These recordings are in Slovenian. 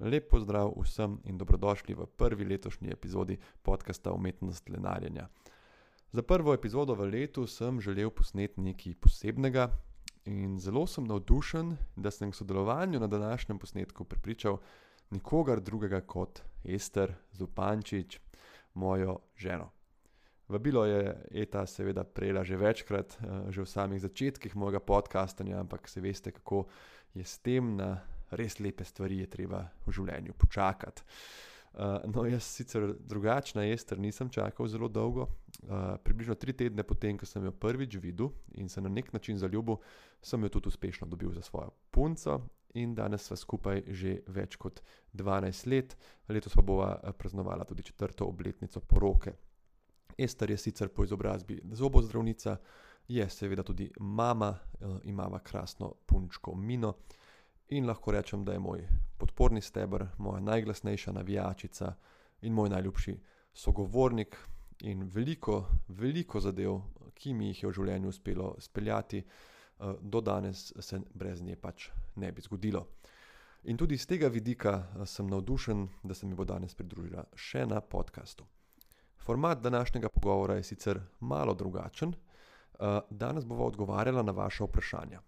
Lep pozdrav vsem in dobrodošli v prvi letošnji epizodi podcasta Umetnost lenarjenja. Za prvo epizodo v letu sem želel posneti nekaj posebnega in zelo sem navdušen, da sem k sodelovanju na današnjem posnetku pripričal nikogar drugega kot Ester Zupančič, mojo ženo. Vabilo je Eta seveda prejela že večkrat, eh, že v samih začetkih mojega podcastanja, ampak se veste, kako je s tem na res lepe stvari, je treba v življenju počakati. Uh, no, jaz sicer drugačna jester nisem čakal zelo dolgo. Uh, približno tri tedne potem, ko sem jo prvič videl in se na nek način zaljubil, sem jo tudi uspešno dobil za svojo punco in danes sva skupaj že več kot 12 let, letos pa bova praznovala tudi četrto obletnico poroke. Ester je sicer po izobrazbi zobozdravnica, je seveda tudi mama, uh, ima krasno punčko Mino in lahko rečem, da je moj podporni stebr, moja najglasnejša navijačica in moj najljubši sogovornik. In veliko, veliko zadev, ki mi jih je v življenju uspelo speljati, eh, do danes se brez nje pač ne bi zgodilo. In tudi iz tega vidika eh, sem navdušen, da se mi bo danes pridružila še na podkastu. Format današnjega pogovora je sicer malo drugačen. Eh, danes bomo odgovarjali na vaše vprašanja.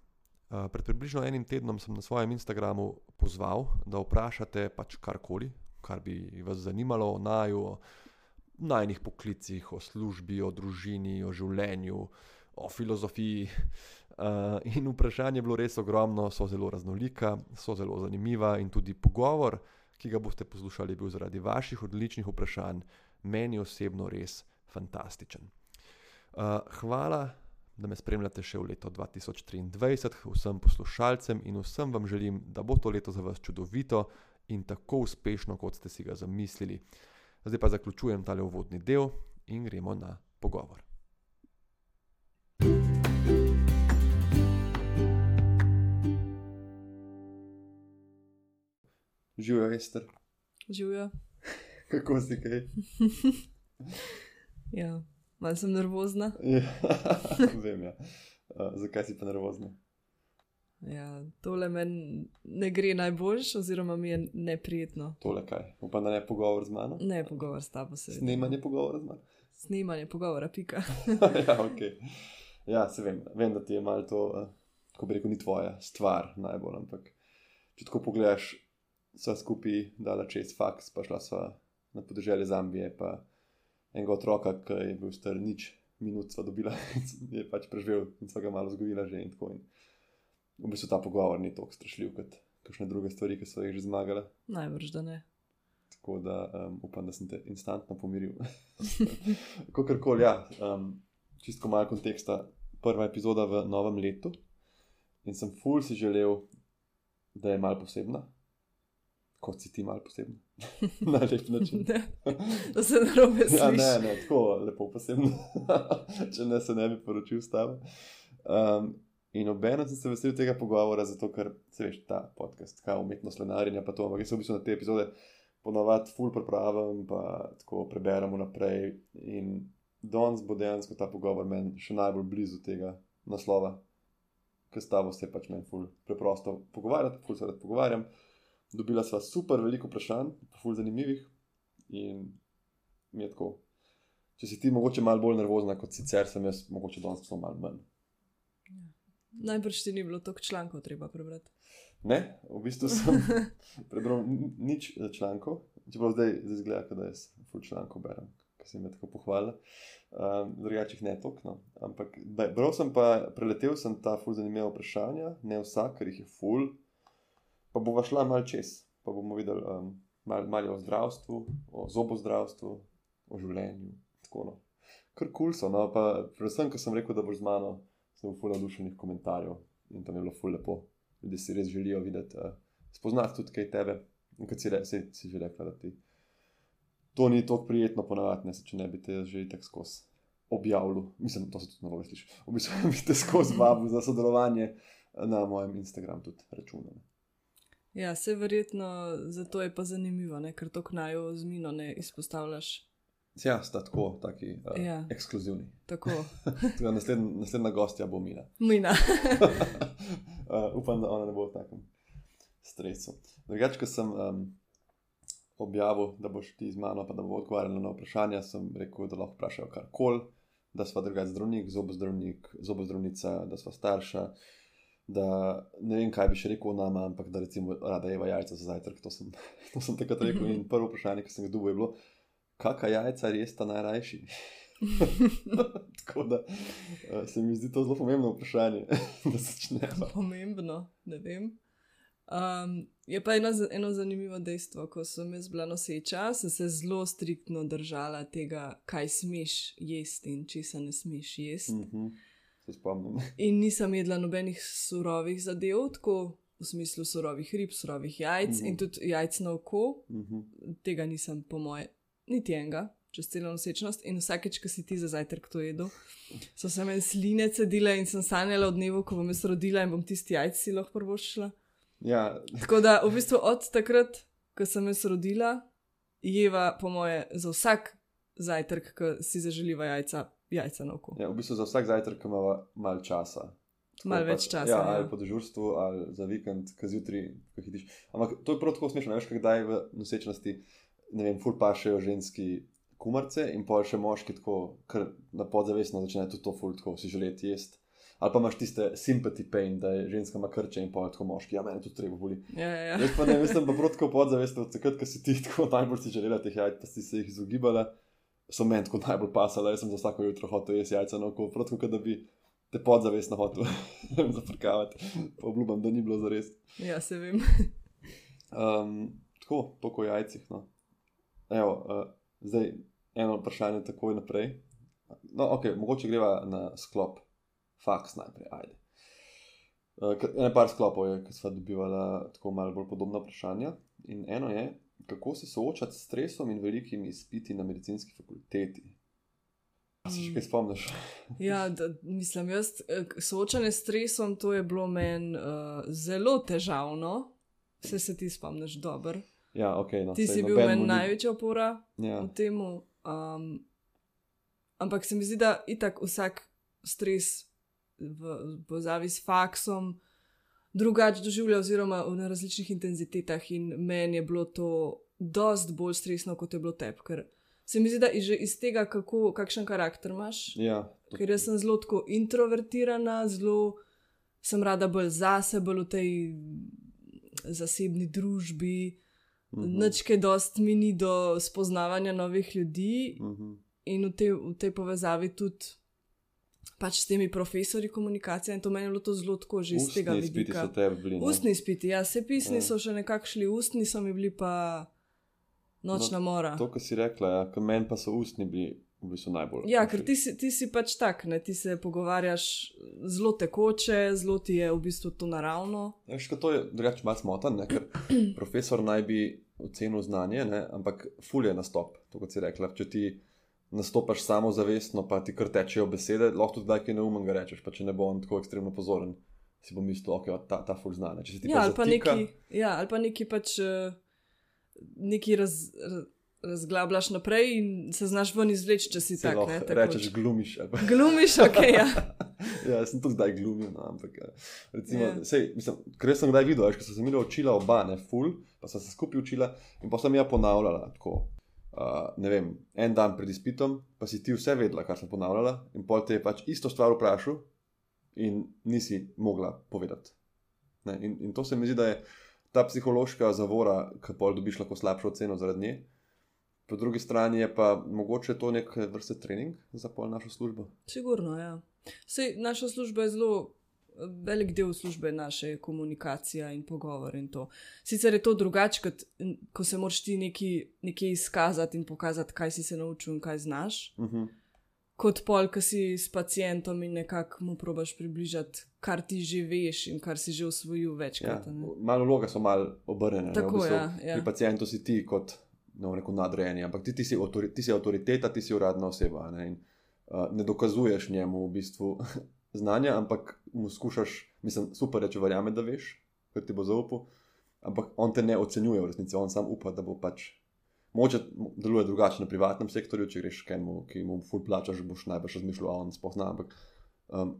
Eh, pred približno enim tednom sem na svojem Instagramu pozval, da vprašate pač karkoli, kar bi vas zanimalo o naju, o najnih poklicih, o službi, o družini, o življenju, o filozofiji. Uh, in vprašanje je bilo res ogromno, so zelo raznolika, so zelo zanimiva in tudi pogovor, ki ga boste poslušali, je bil zaradi vaših odličnih vprašanj meni osebno res fantastičen. Uh, hvala da me spremljate še v leto 2023, vsem poslušalcem in vsem vam želim, da bo to leto za vas čudovito in tako uspešno, kot ste si ga zamislili. Zdaj pa zaključujem tale uvodni del in gremo na pogovor. Živijo, Ester. Živijo. Kako si kaj? ja. Malo sem nervozna. Ja, vem, ja. Uh, zakaj si pa nervozna? Ja, tole meni ne gre najboljš, oziroma mi je neprijetno. Tole kaj? Upam, da ne pogovor z mano? Ne pogovor s tabo, se. Snemanje pogovora z mano. Snemanje pogovora, pika. ja, ok. Ja, se vem, vem, da ti je malo to, uh, ko bi rekel, ni tvoja stvar najbolj, ampak če tako pogledaš, sva skupaj dala čez faks, pa šla sva na podeželje Zambije, pa enega otroka, ki je bil star nič minut, sva dobila in je pač preživel in sva ga malo zgodila že in tako. In v bistvu ta pogovor ni tako strašljiv kot kakšne druge stvari, ki so jih že zmagale. Najbrž da ne. Tako da um, upam, da sem te instantno pomiril. Kakorkoli, ja, um, čisto malo konteksta. Prva epizoda v novem letu in sem ful si želel, da je malo posebna, kot si ti malo posebno. Na lep način. da se ne robe sliši. Ja, ne, ne, tako lepo posebno. Če ne se ne bi poročil s tabo. Um, in obenem sem se veselil tega pogovora, zato ker se veš ta podcast, kaj umetnost lenarjenja, pa to, ampak jaz sem v bistvu na te epizode ponovadi full prepravim, pa tako preberemo naprej. In danes bo dejansko ta pogovor meni še najbolj blizu tega naslova, ker s tabo se pač meni full preprosto pogovarjati, full se rad pogovarjam dobila sva super veliko vprašanj, fulj zanimivih. In mi je tako, če si ti mogoče malo bolj nervozna kot sicer, sem jaz mogoče danes samo malo manj. Ja. Najbrž ti ni bilo toliko člankov, treba prebrati. Ne, v bistvu sem prebral nič člankov, čeprav zdaj izgleda, da jaz fulj člankov berem, ki se mi je tako pohvalil. Um, drugačih ne toliko. No. Ampak bral sem pa, preletel sem ta fulj zanimiva vprašanja, ne vsak, ker jih je fulj pa bomo šla malo čez, pa bomo videli um, malo mal o zdravstvu, o zobozdravstvu, o življenju. No. Kar kul cool so. No, pa, predvsem, ko sem rekel, da boš z mano, sem v fulano dušenih komentarjev in tam je bilo ful lepo. Ljudje si res želijo videti, uh, spoznati tudi kaj tebe. In kot si, re, si, si že rekla, da ti to ni tako prijetno ponavadi, ne če ne bi te že tako skozi objavljal. Mislim, to se tudi narobe sliši. V bistvu bi te skozi vabil za sodelovanje na mojem Instagramu, tudi računam. Ja, se verjetno zato je pa zanimivo, ne? ker to knajo z mino ne izpostavljaš. Ja, sta tako, taki uh, ja. ekskluzivni. Tako. naslednja, naslednja gostja bo mina. Mina. uh, upam, da ona ne bo v takem stresu. Drugač, ko sem um, objavil, da boš ti z mano, pa da bo odgovarjal na vprašanja, sem rekel, da lahko vprašajo karkoli, da sva drugačen zdravnik, zobozdravnik, zobozdravnica, da sva starša. Da ne vem, kaj bi še rekel nama, ampak da recimo rada jeva jajca za zajtrk. To sem, to sem takrat rekel. In prvo vprašanje, ki sem ga dobil, je bilo, kakšna jajca res ta najrajši? Tako da uh, se mi zdi to zelo pomembno vprašanje, da začnemo. Pomembno, ne vem. Um, je pa eno, eno zanimivo dejstvo, ko sem jaz bila noseča, sem se zelo striktno držala tega, kaj smeš jesti in če se ne smeš jesti. Mm -hmm. Se spomnim. In nisem jedla nobenih surovih zadev, tako v smislu surovih rib, surovih jajc mm -hmm. in tudi jajc na oko. Mm -hmm. Tega nisem, po moje, niti enega. Čez celo nosečnost in vsakeč, ko si ti za zajtrk to jedel, so se mi sline cedile in sem sanjala o dnevu, ko bom jaz rodila in bom tisti jajc si lahko prvo šla. Ja. Tako da, v bistvu od takrat, ko sem jaz rodila, jeva, po moje, za vsak zajtrk, ki si zaželiva jajca, jajca na oko. Ja, v bistvu za vsak zajtrk ima malo časa. Malo več časa. Ja, ja. Ali po dežurstvu, ali za vikend, ki zjutraj, ko hitiš. Ampak to je prav tako smešno, veš, kdaj v nosečnosti, ne vem, ful pašejo ženski kumarce in pol še moški tako, ker na podzavestno začnejo tudi to ful tako si želeti jesti ali pa imaš tiste sympathy pain, da je ženska ima krče in pa tako moški, ja, meni to treba boli. Ja, ja, ja. Jaz pa ne mislim, pa protko podzavest, od takrat, ko si ti tako najbolj si želela teh jajc, pa si se jih izogibala, so meni tako najbolj pasala, jaz sem za vsako jutro hotel jesti jajca na oko, protko, da bi te podzavest na hotel zafrkavati, pa obljubam, da ni bilo za res. Ja, se vem. um, tako, toliko jajcih, no. Evo, uh, zdaj eno vprašanje takoj naprej. No, ok, mogoče greva na sklop faks najprej, ajde. Uh, en par sklopov je, ki smo dobivali tako malo bolj podobna vprašanja. In eno je, kako se soočati s stresom in velikimi izpiti na medicinski fakulteti. Si še kaj spomniš? ja, da, mislim, jaz, eh, soočanje s stresom, to je bilo meni uh, zelo težavno. Se, se ti spomniš dobro. Ja, okay, no, ti si bil meni največja opora ja. v tem. Um, ampak se mi zdi, da itak vsak stres v povezavi s faksom drugače doživlja, oziroma na različnih intenzitetah. In meni je bilo to dost bolj stresno, kot je bilo tebi. Ker se mi zdi, da že iz tega, kako, kakšen karakter imaš. Ja, ker jaz sem zelo introvertirana, zelo sem rada bolj zase, bolj v tej zasebni družbi. Mhm. Načke, dost mi ni do spoznavanja novih ljudi, mhm. in v tej, v tej povezavi tudi pač s temi profesori komunikacije in to meni je bilo zelo tako že iz tega vidika. Ustni izpiti, ja, se pisni ja. so še nekako šli, ustni so mi bili pa nočna no, mora. To, kar si rekla, ja, meni pa so ustni bili. V bistvu najbolj. Ja, ker ti si, ti si pač tak, ne? ti se pogovarjaš zelo tekoče, zelo ti je v bistvu to naravno. Ja, še to je drugače malo smotano, ker profesor naj bi ocenil znanje, ne? ampak fulje nastop, to kot si rekla. Če ti nastopaš samozavestno, pa ti kar tečejo besede, lahko tudi nekaj neumen ga rečeš, pa če ne bo on tako ekstremno pozoren, si bom mislil, je ta, ta ful znane. Ja, ali pa neki, ja, ali pa neki pač uh, neki raz. raz Razglabljaš naprej in se znaš ven izvleči, če si tak, ne, tako. Rečeš, glumiš. Glumiš, ok. Ja, ja sem tudi zdaj glumil. No, ampak, ja. recimo, yeah. sej, mislim, ker sem kdaj videl, ker sem se mi učila oba, ne full, pa sem se skupaj učila in pa sem ja ponavljala tako ne vem, en dan pred izpitom, pa si ti vse vedela, kar sem ponavljala, in pol te je pač isto stvar vprašal, in nisi mogla povedati. In, in to se mi zdi, da je ta psihološka zavora, ki pol dobiš lahko slabšo oceno zaradi nje. Po drugi strani je pa mogoče to nek vrste trening za pol našo službo. Sigurno, ja. Sej, naša služba je zelo velik del službe naše komunikacija in pogovor. In Sicer je to drugače, kot ko se moraš ti nekaj, nekaj izkazati in pokazati, kaj si se naučil in kaj znaš. Uh mhm. -huh. Kot pol, ki si s pacijentom in nekako mu probaš približati, kar ti že veš in kar si že usvojil večkrat. Ja, malo vloga so malo obrnjene. Tako, v bistvu, ja, ja. Pri pacijentu si ti kot no, nadrejeni, ampak ti, ti, si autori, ti si avtoriteta, ti si uradna oseba. Ne, in, uh, ne dokazuješ njemu v bistvu znanja, ampak mu skušaš, mislim, super je, če verjame, da veš, ker ti bo zaupal. Ampak on te ne ocenjuje v resnici, on sam upa, da bo pač. Moče deluje drugače na privatnem sektorju, če greš k enemu, ki mu ful plačaš, boš najbrž razmišljal, a on spozna. Ampak um,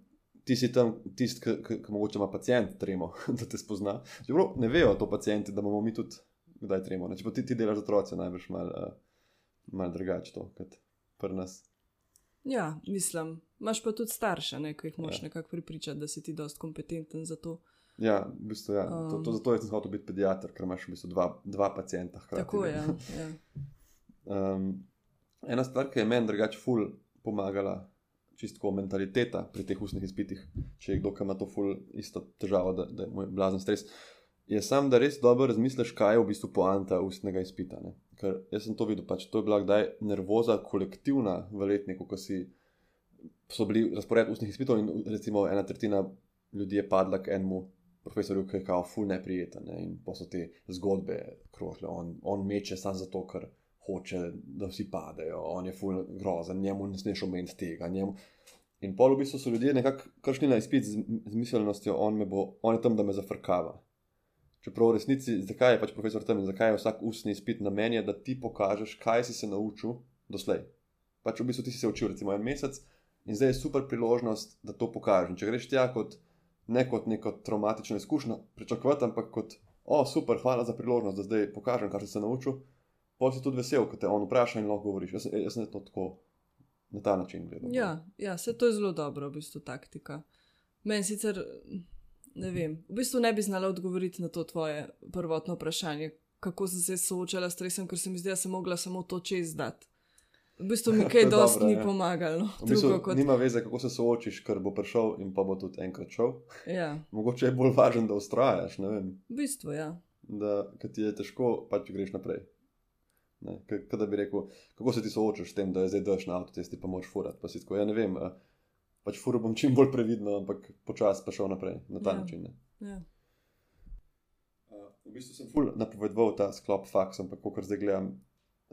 ti si tam tisti, ki mogoče ima pacijent tremo, da te spozna. Čeprav ne vejo to pacijenti, da imamo mi tudi kdaj tremo. Ne? Če pa ti, ti delaš z otroci, najbrž malo uh, mal drugače to, kot pri nas. Ja, mislim, imaš pa tudi starše, ne, ki jih moraš Ja. nekako pripričati, da si ti dost kompetenten za to. Ja, v bistvu, ja. To, to, Um. zato sem hotel biti pediater, ker imaš v bistvu dva, dva pacijenta. hkrati, Tako je. Ja. Um, ena stvar, ki je meni drugače ful pomagala, čistko mentaliteta pri teh ustnih izpitih, če je kdo, ki ima to ful isto težavo, da, da je moj blazen stres, je sam, da res dobro razmisliš, kaj je v bistvu poanta ustnega izpita. Ne? Ker jaz sem to videl, pač to je bila kdaj nervoza kolektivna v letniku, ko si, so bili razpored ustnih izpitov in recimo ena tretjina ljudi je padla k enemu profesorju, ki je kao ful neprijeten ne? in pa so te zgodbe krožile, on, on meče samo zato, ker hoče, da vsi padejo, on je ful grozen, njemu ne smeš omeniti tega. Njemu... In pol v bistvu so ljudje nekako kršni na izpit z, z miselnostjo, on, bo, on je tam, da me zafrkava. Čeprav v resnici, zakaj je pač profesor tam in zakaj je vsak ustni izpit namen, je, da ti pokažeš, kaj si se naučil doslej. Pač v bistvu ti si se učil recimo en mesec in zdaj je super priložnost, da to pokažeš. In če greš tja kot ne kot neko traumatično izkušnjo, pričakovati, ampak kot, o, super, hvala za priložnost, da zdaj pokažem, kar si se naučil. Pa si tudi vesel, ko te on vpraša in lahko govoriš. Jaz, jaz sem to tako na ta način gledal. Ja, ja, se to je zelo dobro, v bistvu taktika. Meni sicer, ne vem, v bistvu ne bi znala odgovoriti na to tvoje prvotno vprašanje, kako sem se soočala s stresom, ker se mi zdi, da sem mogla samo to čez dati. V bistvu mi kaj dosti ni ja. pomagalo. V bistvu, Drugo kot. Nima veze, kako se soočiš, ker bo prišel in pa bo tudi enkrat šel. Ja, Mogoče je bolj važno, da ustrajaš, v bistvu, ja. da ti je težko, pač greš naprej. Ne, k- Kot da bi rekel, kako se ti soočaš s tem, da je zdaj daš na avtocesti, pa moraš furati. Pa si tako, ja ne vem, pač furo bom čim bolj previdno, ampak počasi pa šel naprej na ta Ja. način. Ne. ja. Uh, v bistvu sem ful napovedoval ta sklop faks, ampak ko zdaj gledam,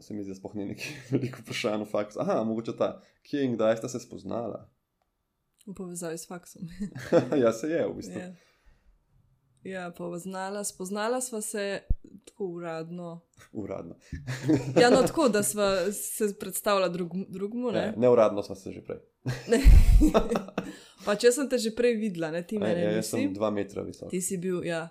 se mi zdi, da sploh ni neki veliko vprašanj o faks. Aha, mogoče ta, kje in kdaj sta se spoznala? V povezavi s faksom. ja, se je v bistvu. Ja. Ja, poznala, spoznala sva se tako uradno. Uradno. Ja, no, tako da sva se predstavila drug, drugmu. Ne, Ne? neuradno smo se že prej. Pa če sem te že prej videla, ne ti Ja, mene ja, jaz sem dva metra visok. Ti si bil, ja.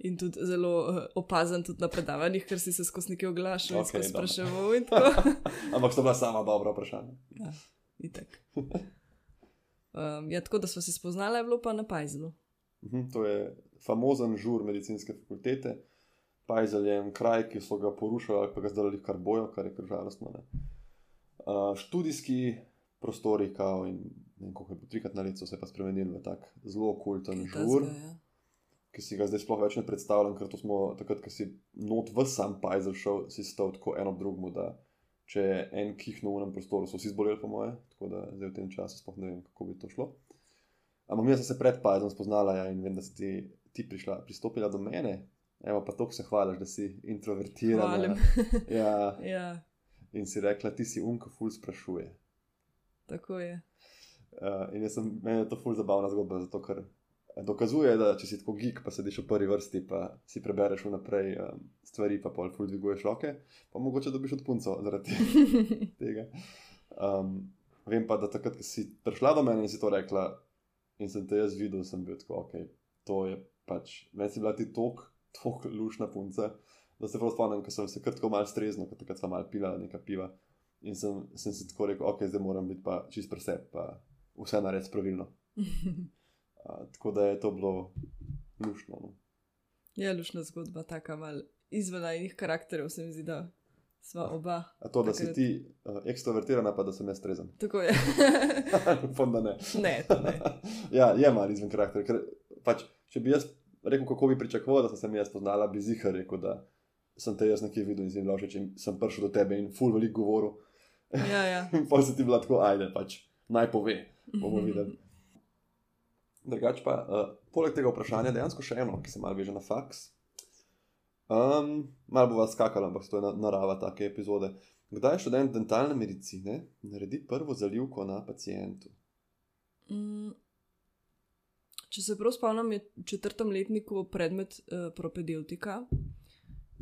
In tudi zelo uh, opazen tudi na predavanjih, ker si se skozi nekaj oglašal in Okej, skozi spraševal. In. Ampak to bila sama dobra vprašanja. ja, itak. Um, ja, tako da smo se spoznala, je bilo pa na Pajzlu. Mhm, To je famozen žur medicinske fakultete. Pajzel je en kraj, ki so ga porušili, ali pa ga zdaj kar bojo, kar je kar žalostno. ne. Uh, študijski prostori, kao in ne vem, koliko je bilo trikrat na leto, se pa spremenili v tak zelo kulten žur, tazga, ja. Ki si ga zdaj sploh več ne predstavljam, ker to smo takrat, ko si not v sam Pajzel šel, si stal tako eno ob drugmu, da če je en kih na unem prostoru, so vsi zboleli, po moje, tako da zdaj v tem času sploh ne vem, kako bi to šlo. Ampak mi smo se pred Pajzlom spoznala ja, in vem, da si ti, ti prišla, pristopila do mene. Evo, pa toliko se hvališ, da si introvertirana. Hvalim. Ja, ja, in si rekla, ti si unka, ful sprašuje. tako je. Uh, in jaz sem, meni je to ful zabavna zgodba, zato ker dokazuje, da če si tako geek, pa sediš v prvi vrsti, pa si prebereš vnaprej um, stvari, pa pol ful dviguješ roke, pa mogoče dobiš od punco zaradi tega. Um, vem pa, da takrat, ko si prišla do mene in si to rekla, in sem te jaz videl, sem bil tako, ok, to je pač, meni si bila ti tok, tok lušna punca, da se prav spomnim, ko sem se kar tako mal strezno, ker takrat sem mal pila nekaj piva. In sem, sem si tako rekel, ok, zdaj moram biti pa čist presep, pa vse narediti pravilno. Uh, tako da je to bilo lušno. No. je lušna zgodba, taka mal izven enih karakterjev, se mi zdi, da sva oba. A to, da si Takrat- ti uh, ekstrovertirana, pa da sem jaz strezen. Tako je. Upam, da ne. ne, ne. ja, je malo izven karakterja. Ker, pač, če bi jaz rekel, kako bi pričakoval, da sem se jaz poznala, bi zihar rekel, da sem te jaz nekje videl in si jim všeč in sem prišel do tebe in ful veliko govoril. Ja, ja. In pa se ti bila tako, ajde, pač naj pove, bomo videli. Drugač pa, uh, poleg tega vprašanja, dejansko še eno, ki se malo veže na faks. Um, malo bo vas skakalo, ampak to je na, narava take epizode. Kdaj študent dentalne medicine naredi prvo zalivko na pacijentu? Mm, Če se prav spomnim, je v četrtem letniku predmet uh, propedeutika,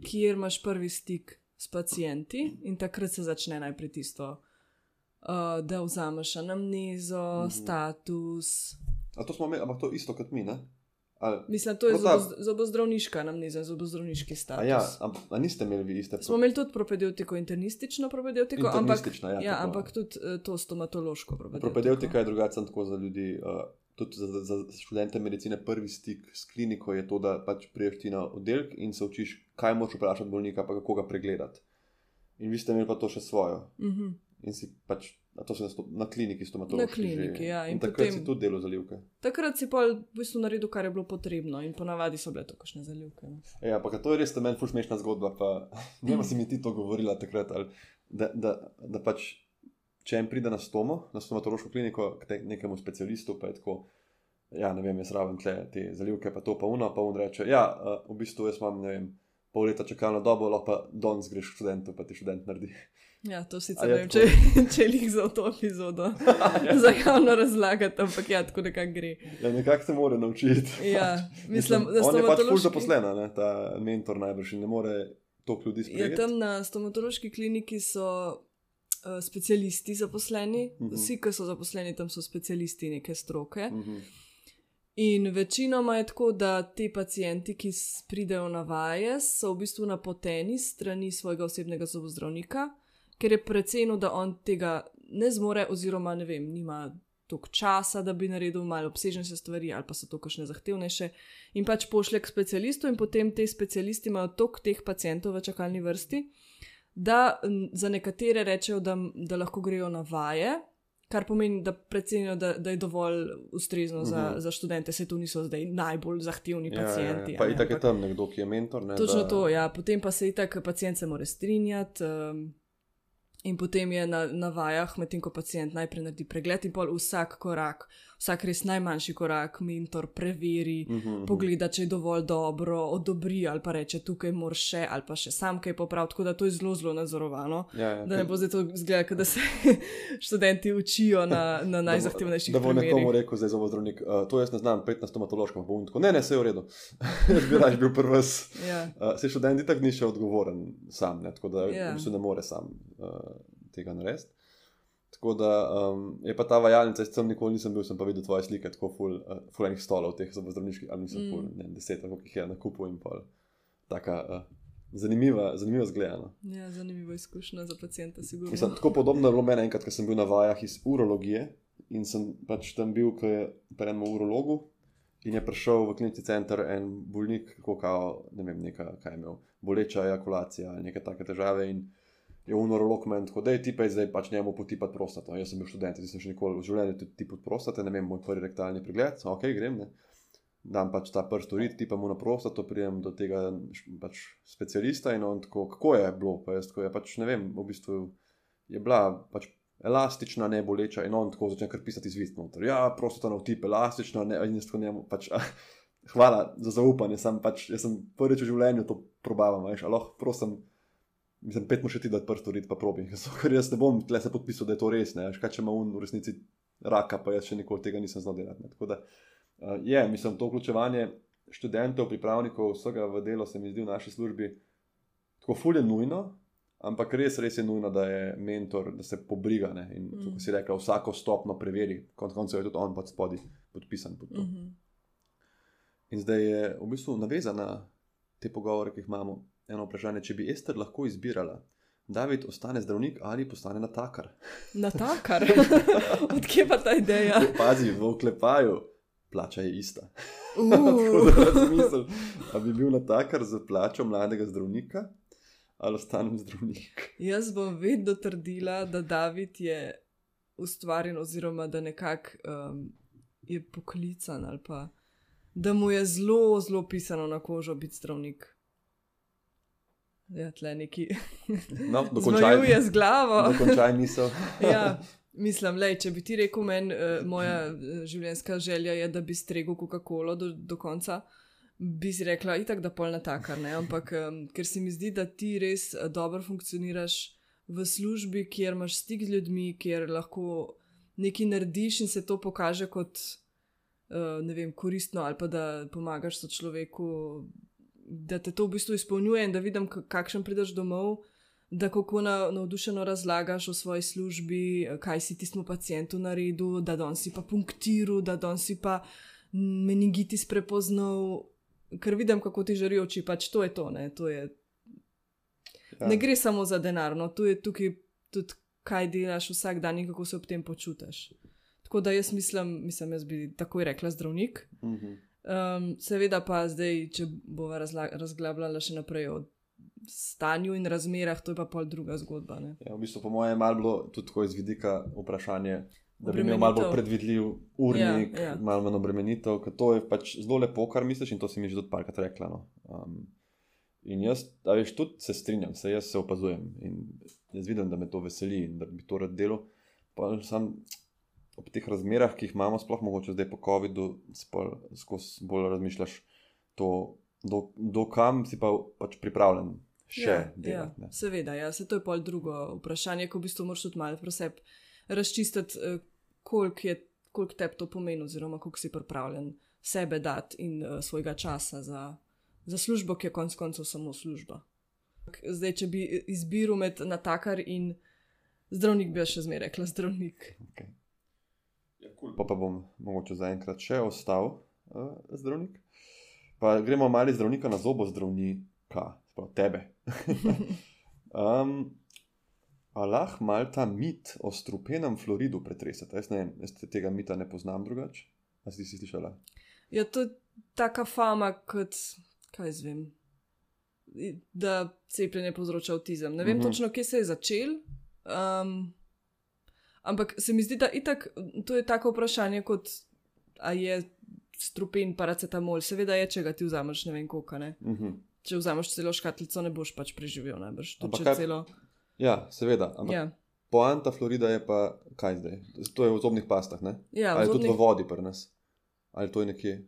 kjer imaš prvi stik s pacijenti in takrat se začne najprej tisto, uh, da vzameš anamnezo, mm -hmm. status. A to smo imeli, ampak to isto kot mi, ne? Ali, Mislim, to je No, ta- zobo- zobozdravniška anamneza, zobozdravniški status. ja, a, a niste imeli vi iste Smo imeli tudi propedeutiko, internistično propedeutiko, ampak, ja, ja, ampak tudi eh, to stomatološko propedeutiko. Propedeutika je drugačen tako za ljudi. Uh, tudi za, za, za študente medicine prvi stik s kliniko je to, da pač priješ ti na oddelek in se učiš, kaj moš vprašati bolnika, pa kako ga pregledati. In vi ste imeli pa to še svojo. Mhm. In si pač, a to se na, na kliniki stomatološki. Na kliniki, že, ja, in In, takrat potem- si tudi delo zalivke. Takrat si pa v bistvu naredil, kar je bilo potrebno, in ponavadi so bile to kakšne zaljubke. No. Ja, pa to je res meni ful smešna zgodba. Pa, ne vem, si mi ti to govorila takrat. Ali, da, da, da pač, če en pride na stomo, na stomatološko kliniko, k te- nekemu specialistu, pa je tako. Ja, ne vem, jaz rabim tle te zalivke, pa to pa uno, pa on reče. Ja, v bistvu jaz imam, ne vem, pol leta čakalno dobo, lahko pa danes greš študentu, pa ti študent naredi. Ja, to sicer ne vem, če, če jih za to epizodo za javno razlagati, ampak ja, tako nekako gre. Ja, nekako se mora naučiti. Ja, mislim, da on je pač ful stomatološki- zaposlena, ne, ta mentor najbrž in ne more toliko ljudi Ja, sprejeti. tam na stomatološki kliniki so uh, specialisti zaposleni, Mhm. vsi, ki so zaposleni tam, so specialisti neke stroke. Mhm. In večinoma je tako, da ti pacijenti, ki pridejo na vaje, so v bistvu napoteni strani svojega osebnega zobozdravnika, ker je precenil, da on tega ne zmore, oziroma ne vem, nima toliko časa, da bi naredil malo obsežnejše stvari, ali pa so to kakšne zahtevnejše. In pač pošlje k specialistu, in potem ti specialisti imajo toliko teh pacijentov v čakalni vrsti, da za nekatere rečejo, da, da lahko grejo na vaje. Kar pomeni, da precenijo, da, da je dovolj ustrezno za, Mhm. za študente, se to niso zdaj najbolj zahtevni Ja, ja, pacijenti. ja. Pa a ne, itak je ampak- tam nekdo, ki je mentor. Ne, Točno da, to, ja. Potem pa se itak pacijent se mora strinjati. Um, In potem je na, na vajah, medtem ko pacijent najprej naredi pregled, in pol vsak korak, vsak res najmanjši korak, mentor preveri, Uh -huh, pogleda, če je dovolj dobro, odobri ali pa reče, tukaj moraš še, ali pa še sam kaj popraviti. Tako da to je zelo, zelo nadzorovano. Ja, ja, Da ne bo zdaj to izgledalo, kot da se študenti učijo na, na najzahtevnejših Da bo nekomu primerih. rekel, zdaj zobozdravnik, uh, to jaz ne znam, pet na stomatološkem, pa bom tako, ne, ne, vse je v redu. jaz bi raje bil prvi. Ja. Uh, se študent tako ni še odgovoren sam, ne, tako da Ja. yeah. ne more sam uh, tega narediti. Tako da um, je pa ta vajalnica, jaz sem nikoli nisem bil, sem pa videl tvoje slike, tako ful, uh, ful enih stolov, teh zobozdravniških, ali nisem Mm. ful, ne, vem, deset, koliko jih je na kupu in pol. Taka uh, zanimiva, zanimiva zgledana. ja, zanimiva izkušnja za pacijenta, sigurno. Mislim, tako podobno je bilo meni enkrat, ko sem bil na vajah iz urologije in sem pač tam bil, ko je pri enem urologu in je prišel v klinični center en bolnik, kako kao, ne vem, neka, kaj je imel, boleča ejakulacija ali neke take težave in je urolog meni tako, da je ti pa zdaj pač njemu potipati prostato. Jaz sem bil študent, nisem še nikoli v življenju tudi tipot prostate, ne vem, moj prvi rektalni pregled, ok, grem, ne. Dam pač ta prst urit, ti pa mu na prostato, pridem do tega pač specialista in on tako, kako je bilo, pa jaz tako, ja pač ne vem, v bistvu je bila pač elastična, ne boleča, in on tako začne kar pisati izvid noter. Ja, prostata na vtip, elastična, ne, in jaz tako njemu pač. Hvala za zaupanje, sem pač, jaz sem prvič v življenju to probavam, veš, lahko prosim, mislim, pet mu še ti dati prst urit, pa probi, ker jaz ne bom tle se podpisal, da je to res, ne, kaj če ima on v resnici raka, pa jaz še nikoli tega nisem znal delati. Ne. Tako da uh, je, mislim, to vključevanje študentov, pripravnikov, vsega v delo se mi zdi v naši službi tako fulje nujno, ampak res, res je nujno, da je mentor, da se pobriga ne, in, mm. Kot si rekel, vsako stopno preveri, konec koncev je tudi on pod spodaj podpisan pod to. Mm. Mhm. In zdaj je v bistvu navezana na te pogovore, ki jih imamo. Eno vprašanje, če bi Ester lahko izbirala, David ostane zdravnik ali postane natakar. Natakar. Odkje pa ta ideja? Pazi, v oklepaju, plača je ista. Tako Uh, da razmislim, ali bi bil natakar za plačo mladega zdravnika ali ostanem zdravnik. jaz bom vedno trdila, da David je ustvarjen, oziroma da nekako um, je poklican ali pa da mu je zelo, zelo pisano na kožo biti zdravnik. Ja, tle neki. No, Zmajuje z glavo. Dokončaj misel. ja, mislim, lej, če bi ti rekel, meni uh, moja uh, življenjska želja je, da bi stregel Coca-Colo do, do konca, bi si rekla, itak da pol na takar. Ne? Ampak um, ker se mi zdi, da ti res uh, dobro funkcioniraš v službi, kjer imaš stik z ljudmi, kjer lahko nekaj narediš in se to pokaže kot uh, vem, koristno, ali pa da pomagaš človeku. Da te to v bistvu izpolnjuje, in da vidim, kakšen prideš domov, da kako na, navdušeno razlagaš o svoji službi, kaj si tistemu pacijentu naredil, da danes si pa punktiral, da danes si pa meningitis prepoznal, ker vidim, kako ti žarijo oči, pač to je to. Ne, to je, Ja. ne gre samo za denar, no, tu je tukaj tudi, kaj delaš vsak dan in kako se ob tem počutiš. Tako da jaz mislim, mislim, jaz bi takoj rekla zdravnik. Mhm. Um, seveda pa zdaj, če bova razglabljala še naprej o stanju in razmerah, to je pa pol druga zgodba. Ne? Ja, v bistvu, po mojem, je malo bilo tudi tako iz vidika vprašanje, da bi imel malo bolj predvidljiv urnik, Ja, ja. malo manj obremenitev, ker to je pač zelo lepo, kar misliš in to si mi že tudi parkrat rekla. No. Um, in jaz, a veš, tudi se strinjam, se jaz se opazujem in jaz vidim, da me to veseli in da bi to rad delal. Pa sam ob teh razmerah, ki jih imamo, sploh mogoče zdaj po COVID-u, skozi bolj razmišljaš, to, do, do kam si pa pač pripravljen še ja, delati. ja, seveda, ja, se to je pol drugo vprašanje, ko v bistvu moraš tudi malo pri sebi razčistiti, eh, koliko je. Koliko te to pomeni, oziroma koliko si pripravljen sebe dati in uh, svojega časa za, za službo, ki je konec koncev samo služba. Zdaj, če bi izbiral med natakar in zdravnik, bi jaz še zmeraj rekla zdravnik. Okay. Ja, cool. Pa, pa bom mogoče zaenkrat še ostal uh, zdravnik. Pa gremo malo iz zdravnika na zobo zdravnika, sploh tebe. um, a lahko mal ta mit o strupenem Floridu pretresete? Jaz ne vem, jaz te- tega mita ne poznam drugače. A si si slišala? Ja, to je taka fama, kot kaj jaz vem, i- da cepljenje povzroča avtizem. Ne vem Mhm. mm -hmm. točno, kje se je začel. Um, ampak se mi zdi, da itak, to je tako vprašanje, kot a je strupen paracetamol. Seveda je, če ga ti vzameš, ne vem koliko. Ne? Uh -huh. Če vzameš celo škatlico, ne boš pač preživel najbrž. Tudi Ampak kaj- celo. Ja, seveda. Ampak ja. Poanta Florida je pa kaj zdaj? To je v zobnih pastah, ne? ja Ali je tudi vzodnih- v vodi pri nas? Ali to je nekje?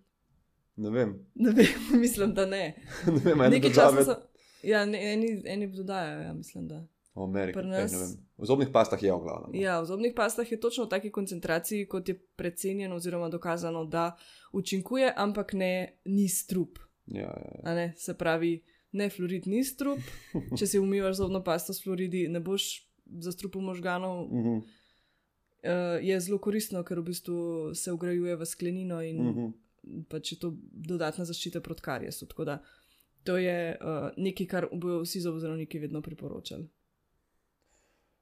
Ne vem. ne vem, mislim, da ne. ne vem, ene Nekaj države. časa so. Ja, ne, eni, eni dodajajo, ja, mislim, da. Ameriki, Pri ej, nas- ne vem. V zobnih pastah je oglavno. Ja, v zobnih pastah je točno v taki koncentraciji, kot je precenjeno oziroma dokazano, da učinkuje, ampak ne ni strup. Ja, ja, ja. Ne? Se pravi, ne fluorid ni strup. Če si umivaš zobno pasto s fluoridi, ne boš zastrupil možganov. Uh -huh, Uh, je zelo koristno, ker v bistvu se ugrajuje v sklenino in uh -huh. pač je to dodatna zaščita proti kariesu. Tako da to je uh, nekaj, kar bodo vsi zobozdravniki vedno priporočali.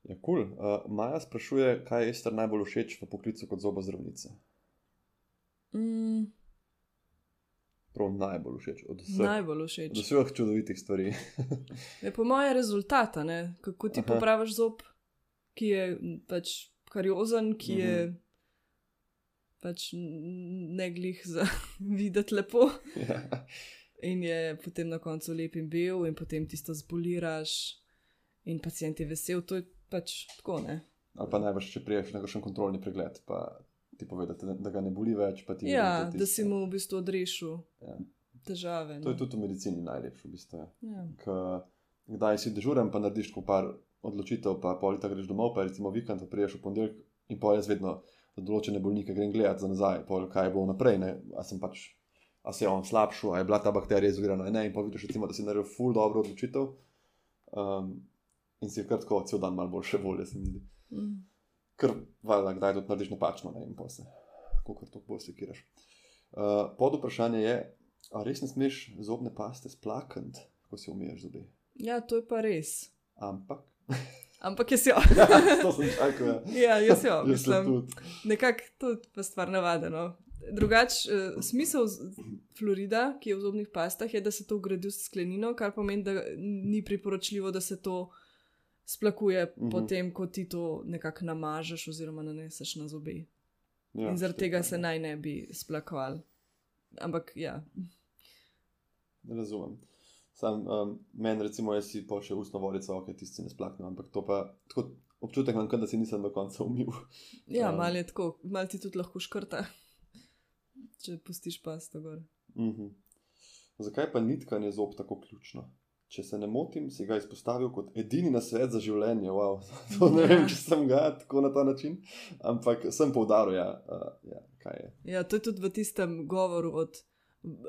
Ja, kul. Cool. Uh, Maja sprašuje, kaj je Ester najbolj všeč v poklicu kot zobozdravnica. Mm, Prav najbolj všeč od vseh, najbolj všeč. od vseh čudovitih stvari. Je po mojem rezultatu, ne? kako ti Aha. popraviš zob, ki je pač kariozen, ki je Mhm. pač ne glih za videti lepo. ja. In je potem na koncu lep in bel, in potem tisto zboliraš, in pacijent je vesel. To je pač tako, ne. Ali pa najbrž, če priješ na kakšen kontrolni pregled, pa ti pove, da, te, da ga ne boli več. pa Ja, da si mu v bistvu odrešil Ja. težave. To je no. tudi v medicini najlepše. V bistvu, ja. Ja. K, kdaj si dežuren, pa narediš tako par odločitev, pa polita greš domov, pa recimo vikend, pa priješ v ponedeljek in pol jaz vedno za določene bolnike grem gledati za nazaj, pol kaj bo naprej. Ne? A sem pač, a se je on slabšal, a je bila ta bakterija izogrena, a ne, in pa vidiš, recimo, da si naredil ful dobro odločitev. Um, in si kar tako cel dan malo boljše volje, se mi zdi. Mm. Ker, valjda, kdaj tudi narediš napačno, ne, in pa se, kako to bolj sekiraš. Uh, pod vprašanje je, a res ne smeš zobne paste splakati, ko si umiješ zobe? ja, to je pa res. Ampak. Ampak jaz jo. ja, to sem čakal. Ja. ja, jaz jo, mislim. Nekako to je pa stvar navadeno. Drugač, uh, smisel z- fluorida, ki je v zobnih pastah, je, da se to ugradi v sklenino, kar pomeni, da ni priporočljivo, da se to splakuje uh Mhm. -huh. potem, ko ti to nekako namažeš oziroma naneseš na zobe. Ja, In zaradi tega se naj ne bi splakovali. Ampak ja, ja. Razumem. Sam, um, meni, recimo, jaz si pa še ustno vodico, ok, tisti ne splaknem, ampak to pa tako občutek imam, da si nisem do konca umil. ja Ja. malo je tako, malo ti tudi lahko škrta, če pustiš pasto gor. Mhm. Zakaj pa nitkanje zob tako ključno? Če se ne motim, si ga izpostavil kot edini na svet za življenje. Wow. To ne vem, Ja. če sem ga tako na ta način, ampak sem poudaril, ja, uh, ja, kaj je. Ja, to je tudi v tistem govoru od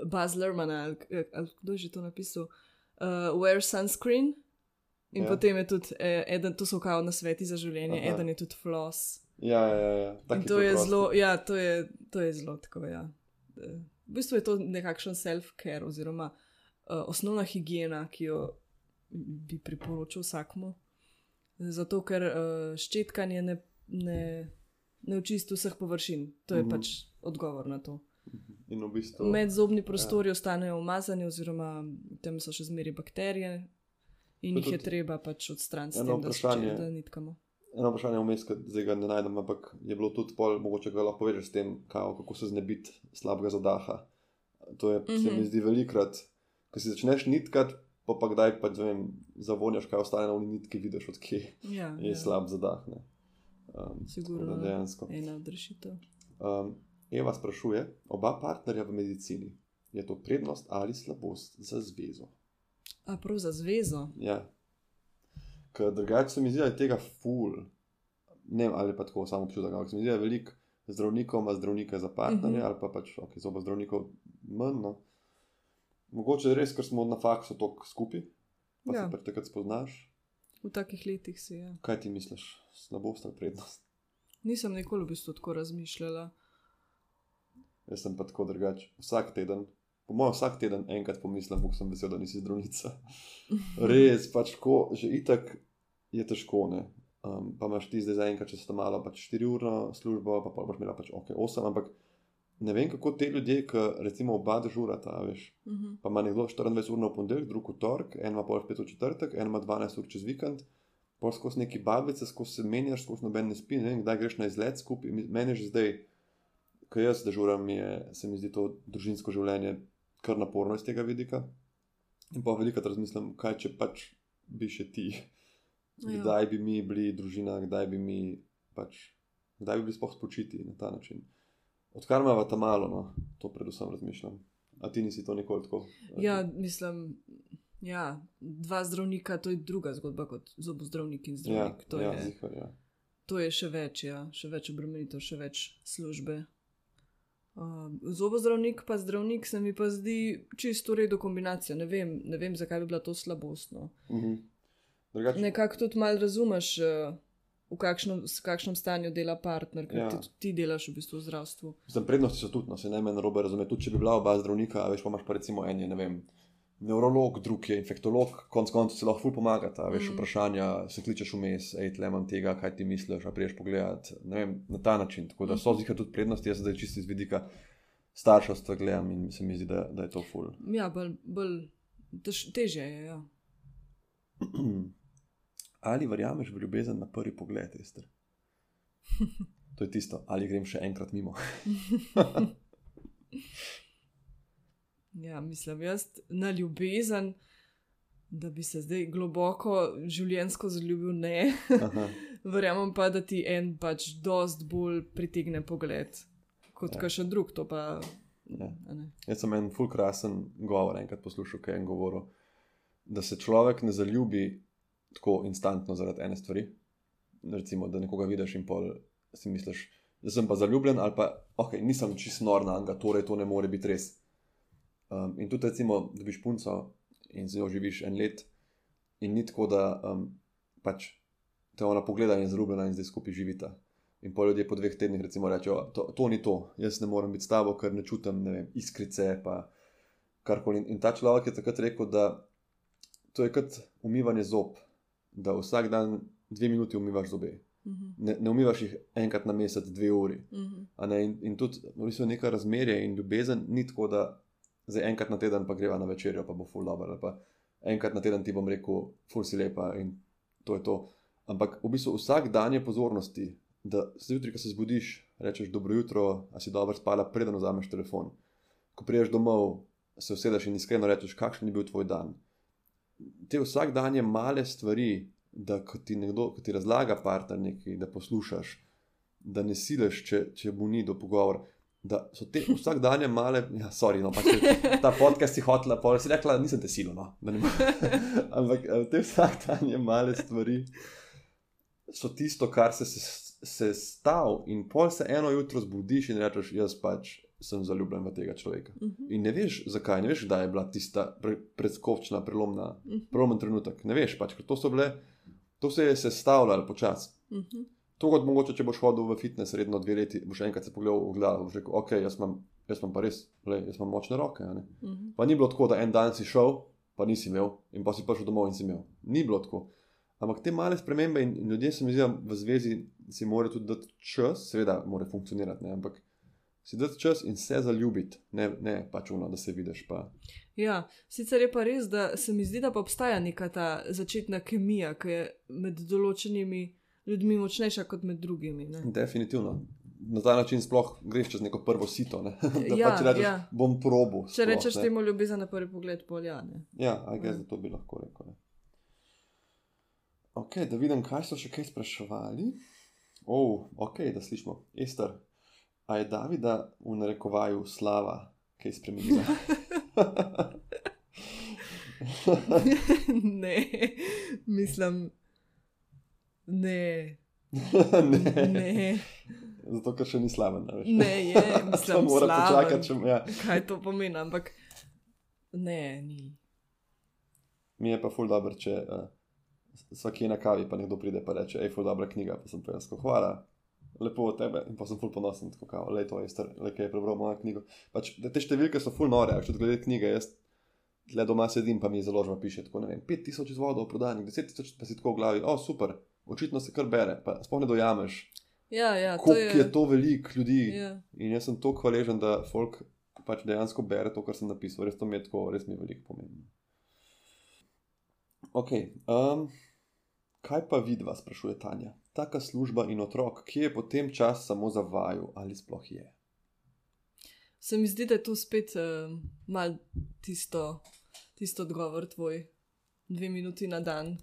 Buzz Lermana, ali, ali kdo je že to napisal, uh, Wear sunscreen. In Ja. ja. potem je tudi, eh, eden, to so kao na sveti za življenje, Aha. Eden je tudi floss. Ja, ja, ja. In to je, zelo, ja, to, je, to je zelo tako. Ja. v bistvu je to nekakšen self-care oziroma uh, osnovna higiena, ki jo bi priporočil vsakmu. Zato, ker uh, ščetkanje ne, ne, ne očisti vseh površin. To je mm -hmm. pač odgovor na to. In v bistvu. Medzobni prostori ja. ostanejo umazani, oziroma tam so še zmeri bakterije, in jih je treba pač odstraniti, da se nitkamo. Eno vprašanje vmes, zdaj ga ne najdem, ampak je bilo tudi pol, mogoče ga lahko poveš s tem, kao, kako se znebiti slabega zadaha. To je, mm -hmm. se mi mhm. zdi velikrat, ko si začneš nitkati, pa pa kdaj pa zavonjaš, kaj ostane na uniji nitki, vidiš, odkje ja, je ja. slab zadah. Um, Sigurno, da dejansko. Ena od rešitev. Um, Eva sprašuje, oba partnerja v medicini, je to prednost ali slabost za zvezo? A prav za zvezo? Ja. Ker drugače se mi zdi, da je tega ful, ne vem, ali pa tako samo občutek, ampak se mi zdi, da je veliko zdravnikov, ima zdravnike za partnerje, uh mhm. -huh. ali pa pač, ok, zoba zdravnikov manj. No. Mogoče je res, ker smo na faksu tako skupaj, pa ja. se pred takrat spoznaš. V takih letih si je. Ja. Kaj ti misliš, slabost ali prednost? Nisem nikoli v bistvu tako razmišljala. Jaz sem pa tako drugačen. Vsak teden, po mojem, vsak teden enkrat pomislim, kako sem vesel, da nisi zdravnica. Res, pač ko že itak je težko. Um, pa imaš ti zdaj za enkrat, če si tam malo, pač 4 ur službo, pa pa boš imela pač ok, 8, ampak ne vem, kako te ljudje, ki recimo oba dežurata, veš. Uh mhm. -huh. Pa ima nekdo 24 ur na ponedeljek, drug v torek, en ima pol 5 v četrtek, en ima 12 ur čez vikend, pol skozi neki babice, skozi se menjaš, skozi noben ne spi, ne vem, kdaj greš na izlet skupaj. Meni že zdaj, ko jaz dežuram, je, se mi zdi to družinsko življenje kar naporno iz tega vidika. In pa veliko razmislim, kaj če pač bi še ti, ja. kdaj bi mi bili družina, kdaj bi mi pač, kdaj bi bili spoh spočiti na ta način. Odkar imamo ta malo, no, to predvsem razmišljam. A ti nisi to nikoli tako? Ja, mislim, ja, dva zdravnika, to je druga zgodba kot zobozdravnik in zdravnik. Ja, to, ja, je, zihar, ja. to je še več, ja, še več obremenitev, še več službe. Um, zobozdravnik pa zdravnik se mi pa zdi čisto redo kombinacija. Ne vem, ne vem, zakaj bi bila to slabostno. Uh mhm. -huh. Nekako tudi malo razumeš. Uh, v kakšnem, kakšnem stanju dela partner, ker ja. ti, ti delaš v bistvu v zdravstvu. Zdaj, prednosti so tudi, no, se ne meni robe razumeti. Tudi če bi bila oba zdravnika, veš, pa imaš pa recimo en, ne vem. Neurolog, drug je infektolog, konec koncev se lahko pomagata. Veš, mm. vprašanja se kličeš vmes, ej, tle imam tega, kaj ti misliš, a priješ pogledat. Vem, na ta način. Tako da so mhm. zika tudi prednosti, jaz zdaj čisto iz vidika starševstva gledam in se mi zdi, da, da je to ful. Ja, bolj, bolj tež, teže je. Ja. ali verjameš v ljubezen na prvi pogled, Ester? To je tisto, ali grem še enkrat mimo. ja, mislim, jaz na ljubezen, da bi se zdaj globoko življenjsko zaljubil, ne. Verjamem pa, da ti en pač dost bolj pritegne pogled kot ja. še drug. Pa, ja. Jaz sem en fulkrasen govor enkrat poslušal, kaj je en govoril. Da se človek ne zaljubi tako instantno zaradi ene stvari. Recimo, da nekoga vidiš in pol si misliš, da sem pa zaljubljen, ali pa ok, nisem čisto nor na anga, torej to ne more biti res. Um, in tudi, recimo, da biš punco in z njo živiš en let, in ni tako, da um, pač te ona pogleda in je zaljubljena in zdaj skupaj živita. In pa ljudje po dveh tednih recimo rečejo, to, to ni to, jaz ne morem biti s tabo, ker ne čutim ne vem, iskrice. In, in ta človek je takrat rekel, da to je kot umivanje zob da vsak dan dve minuti umivaš zobe. Uh mhm. -huh. ne, ne umivaš jih enkrat na mesec, dve uri. Uh mhm. -huh. in, in tudi v bistvu neka razmerje in ljubezen ni tako, da za enkrat na teden pa greva na večerjo, pa bo full dobro. Enkrat na teden ti bom rekel, full si lepa in to je to. Ampak v bistvu vsak dan je pozornosti, da se jutri, ko se zbudiš, rečeš dobro jutro, a si dobro spala, preden vzameš telefon. Ko priješ domov, se usedeš in iskreno rečeš, kakšen je bil tvoj dan te vsakdanje male stvari, da ko ti nekdo, ko ti razlaga partner nekaj, da poslušaš, da ne sileš, če, če bo ni do pogovora. Da so te vsakdanje male, ja, sorry, no, pač ta podcast si hotela, pa si rekla, nisem te silo, no, da ne moreš. Ampak eh, te vsakdanje male stvari so tisto, kar se, se, se stav in pol se eno jutro zbudiš in rečeš, jaz pač sem zaljubljen v tega človeka. Uh mhm. -huh. In ne veš, zakaj, ne veš, kdaj je bila tista pre, predskočna, prelomna, uh mhm. -huh. prelomen trenutek. Ne veš, pač, ker to so bile, to se je sestavljalo počasi. Uh mhm. -huh. To kot mogoče, če boš hodil v fitness redno dve leti, boš enkrat se pogledal v gledalo, boš rekel, ok, jaz imam, jaz imam pa res, le, jaz imam močne roke. ne." Mhm. Pa ni bilo tako, da en dan si šel, pa nisi imel, in pa si prišel domov in si imel. Ni bilo tako. Ampak te male spremembe in, in ljudje se mi zdi, da v zvezi si morajo tudi dati čas, seveda mora funkcionirati, ne? ampak si dati čas in se zaljubiti, ne, ne pač uno, da se vidiš. Pa. Ja, sicer je pa res, da se mi zdi, da pa obstaja neka ta začetna kemija, ki je med določenimi ljudmi močnejša kot med drugimi. Ne? Definitivno. Na ta način sploh greš čez neko prvo sito. Ne? da Ja, pač rečeš, ja. bom probo. Če rečeš temu ljubezen na prvi pogled, polja. Ne? Ja, aj gre za to bi lahko rekel. Ne. Ok, da vidim, kaj so še kaj spraševali. Oh, ok, da slišimo. Ester, a je Davida v narekovaju slava, kaj spremenila? ne, mislim, ne, ne. ne, Zato, ker še ni slaven. veš. ne, je, mislim, mora slaven. počakati, če ja. Kaj to pomeni, ampak ne, ni. Mi je pa ful dobro, če uh, sva kje na kavi, pa nekdo pride in reče: hej, ful dobra knjiga, pa sem pa jaz, tako, hvala. Lepo od tebe, in pa sem ful ponosen, tako kao, le to je star, le kaj je prebral mojo knjigo. Pač, te te številke so ful nore, če glede knjige, jaz le doma sedim, pa mi založba piše, tako ne vem, 5000 izvodov prodanih, 10 tisoč pa si tako v glavi, o super, očitno se kar bere, pa sploh ne dojameš, Ja, ja, to koliko je, je. je to veliko ljudi. Ja. In jaz sem tako hvaležen, da folk pač dejansko bere to, kar sem napisal. Res to mi je tako, res mi je veliko pomembno. Ok, um, kaj pa vidva, sprašuje Tanja. Taka služba in otrok, ki je potem čas samo za vaju ali sploh je. Se mi zdi, da je to spet uh, mal tisto, tisto odgovor tvoj, dve minuti na dan.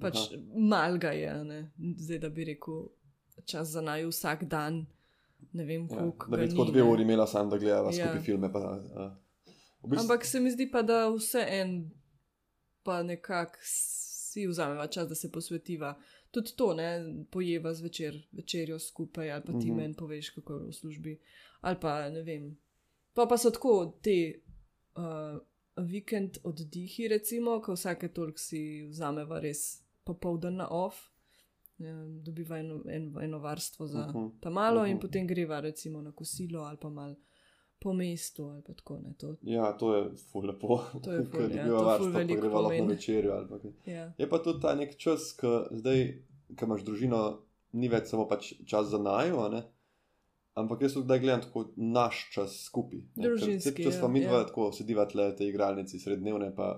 Pač Aha. mal ga je, ne? zdaj da bi rekel, čas za naj vsak dan. Ne vem, Ja, koliko. da bi tako dve uri imela sam, da gledava Ja. skupaj filme. Pa, uh, v bistvu, Ampak se mi zdi pa, da vse en, pa nekako si vzameva čas, da se posvetiva. Tudi to, ne, pojeva zvečer, večerjo skupaj, ali pa ti Mhm. meni poveš, kako je v službi. Ali pa ne vem. Pa, pa so tako te uh, vikend oddihi, recimo, ko vsake toliko si vzameva res popoldan na off. Ja, dobiva eno, eno, eno varstvo za uh Mhm, -huh. ta malo, uh -huh. in mhm. potem greva recimo na kosilo ali pa mal po mestu ali pa tako. Ne, to, Ja, to je ful lepo. To je ful, Ker ja, ful varstvo, pa greva lahko večerjo ja. Je pa tudi ta nek čas, ki zdaj, ki imaš družino, ni več samo pač čas za najo, ampak jaz tudi gledam tako naš čas skupaj. Družinski, Če smo ja, mi dva ja. tako sediva tle, te igralnici srednjevne, pa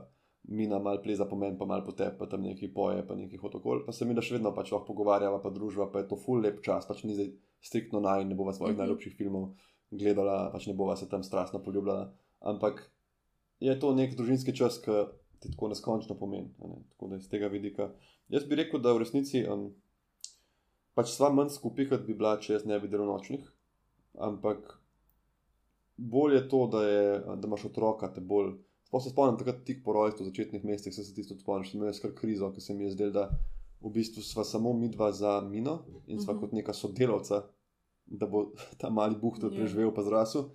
mina mal pleza po meni, pa mal po tebi, pa tam neki poje, pa neki hotokol, pa se mi da še vedno pač lahko pogovarjava, pa družba, pa je to full lep čas, pač ni zdaj striktno naj, ne bova svojih Mhm. najljubših filmov gledala, pač ne bova se tam strastno poljubljala, ampak je to nek družinski čas, ki ti tako neskončno pomeni. Ne? Tako da iz tega vidika. Jaz bi rekel, da v resnici um, pač sva manj skupaj, kot bi bila, če jaz ne bi delal nočnih. Ampak bolje je to, da, je, da imaš otroka, te bolj. Sploh se spomnim takrat tik po rojstvu, v začetnih mesecih, se, se tisto spomniš, sem imel jaz kar krizo, ker se mi je zdelo, da v bistvu sva samo mi dva za mino in sva Mhm. kot neka sodelavca, da bo ta mali buhtel Ja. preživel pa zrasel.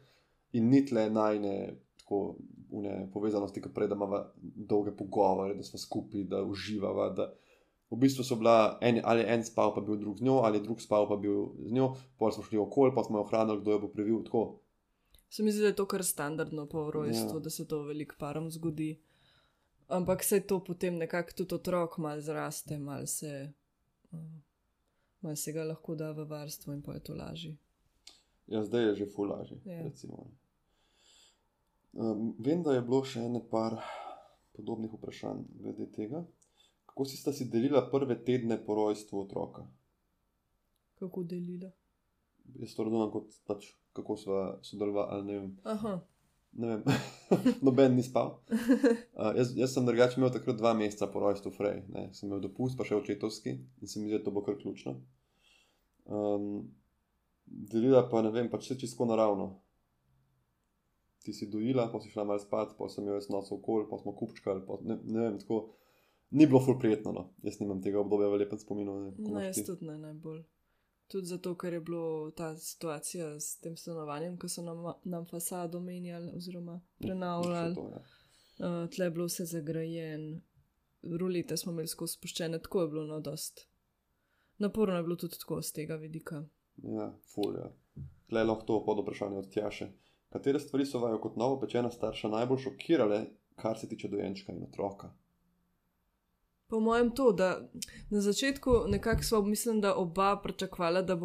In ni tle najne tako une povezanosti, kot prej, da imamo dolge pogovore, da smo skupaj, da uživamo. Da v bistvu so bila en, ali en spal, pa bil drug z njo, ali drug spal, pa bil z njo, pol smo šli okoli, pa smo jo hranili, kdo jo bo previl. Tako. Se mi zdi, da je to kar standardno po rojstvu, Ja. da se to veliko parom zgodi. Ampak se to potem nekako tudi otrok mal zraste, mal se, uh, mal se ga lahko da v varstvo in pa je to lažje. Ja, zdaj je že fulaži. Ja. recimo. Um, vem, da je bilo še ene par podobnih vprašanj glede tega. Kako si sta si delila prve tedne po rojstvu otroka? Kako delila? Jaz to razumem kot pač, kako sva sodelovala, ne vem. Aha, Ne vem, noben ni spal. Uh, jaz, jaz sem drugače imel takrat dva meseca po rojstvu Frej, ne. sem imel dopust, pa še očetovski in se mi zdi, da to bo kar ključno. Um, delila pa ne vem, pač vse čisto naravno. Ti si dojila, pa si šla malo spat, pa sem jo jaz nosil okol, pa smo kupčkali, pa ne, ne vem, tako. Ni bilo ful prijetno, no. jaz nimam tega obdobja v lepem spominu. Ne, no, jaz tudi ne najbolj. Tudi zato, ker je bilo ta situacija s tem stanovanjem, ko so nam, nam fasado menjali oziroma prenavljali. To, ja. Uh, tle je bilo vse zagrajen, rulete smo imeli skozi spuščene, tako je bilo no, dost, naporno je bilo tudi tako z tega vidika. Ja, ful, ja. Tle je lahko to pod vprašanje od Tjaše. Katere stvari so vaju kot novo pečena starša najbolj šokirale, kar se tiče dojenčka in otroka? Po mojem, to, da na začetku nekako smo, mislim, da oba pričakvala, da,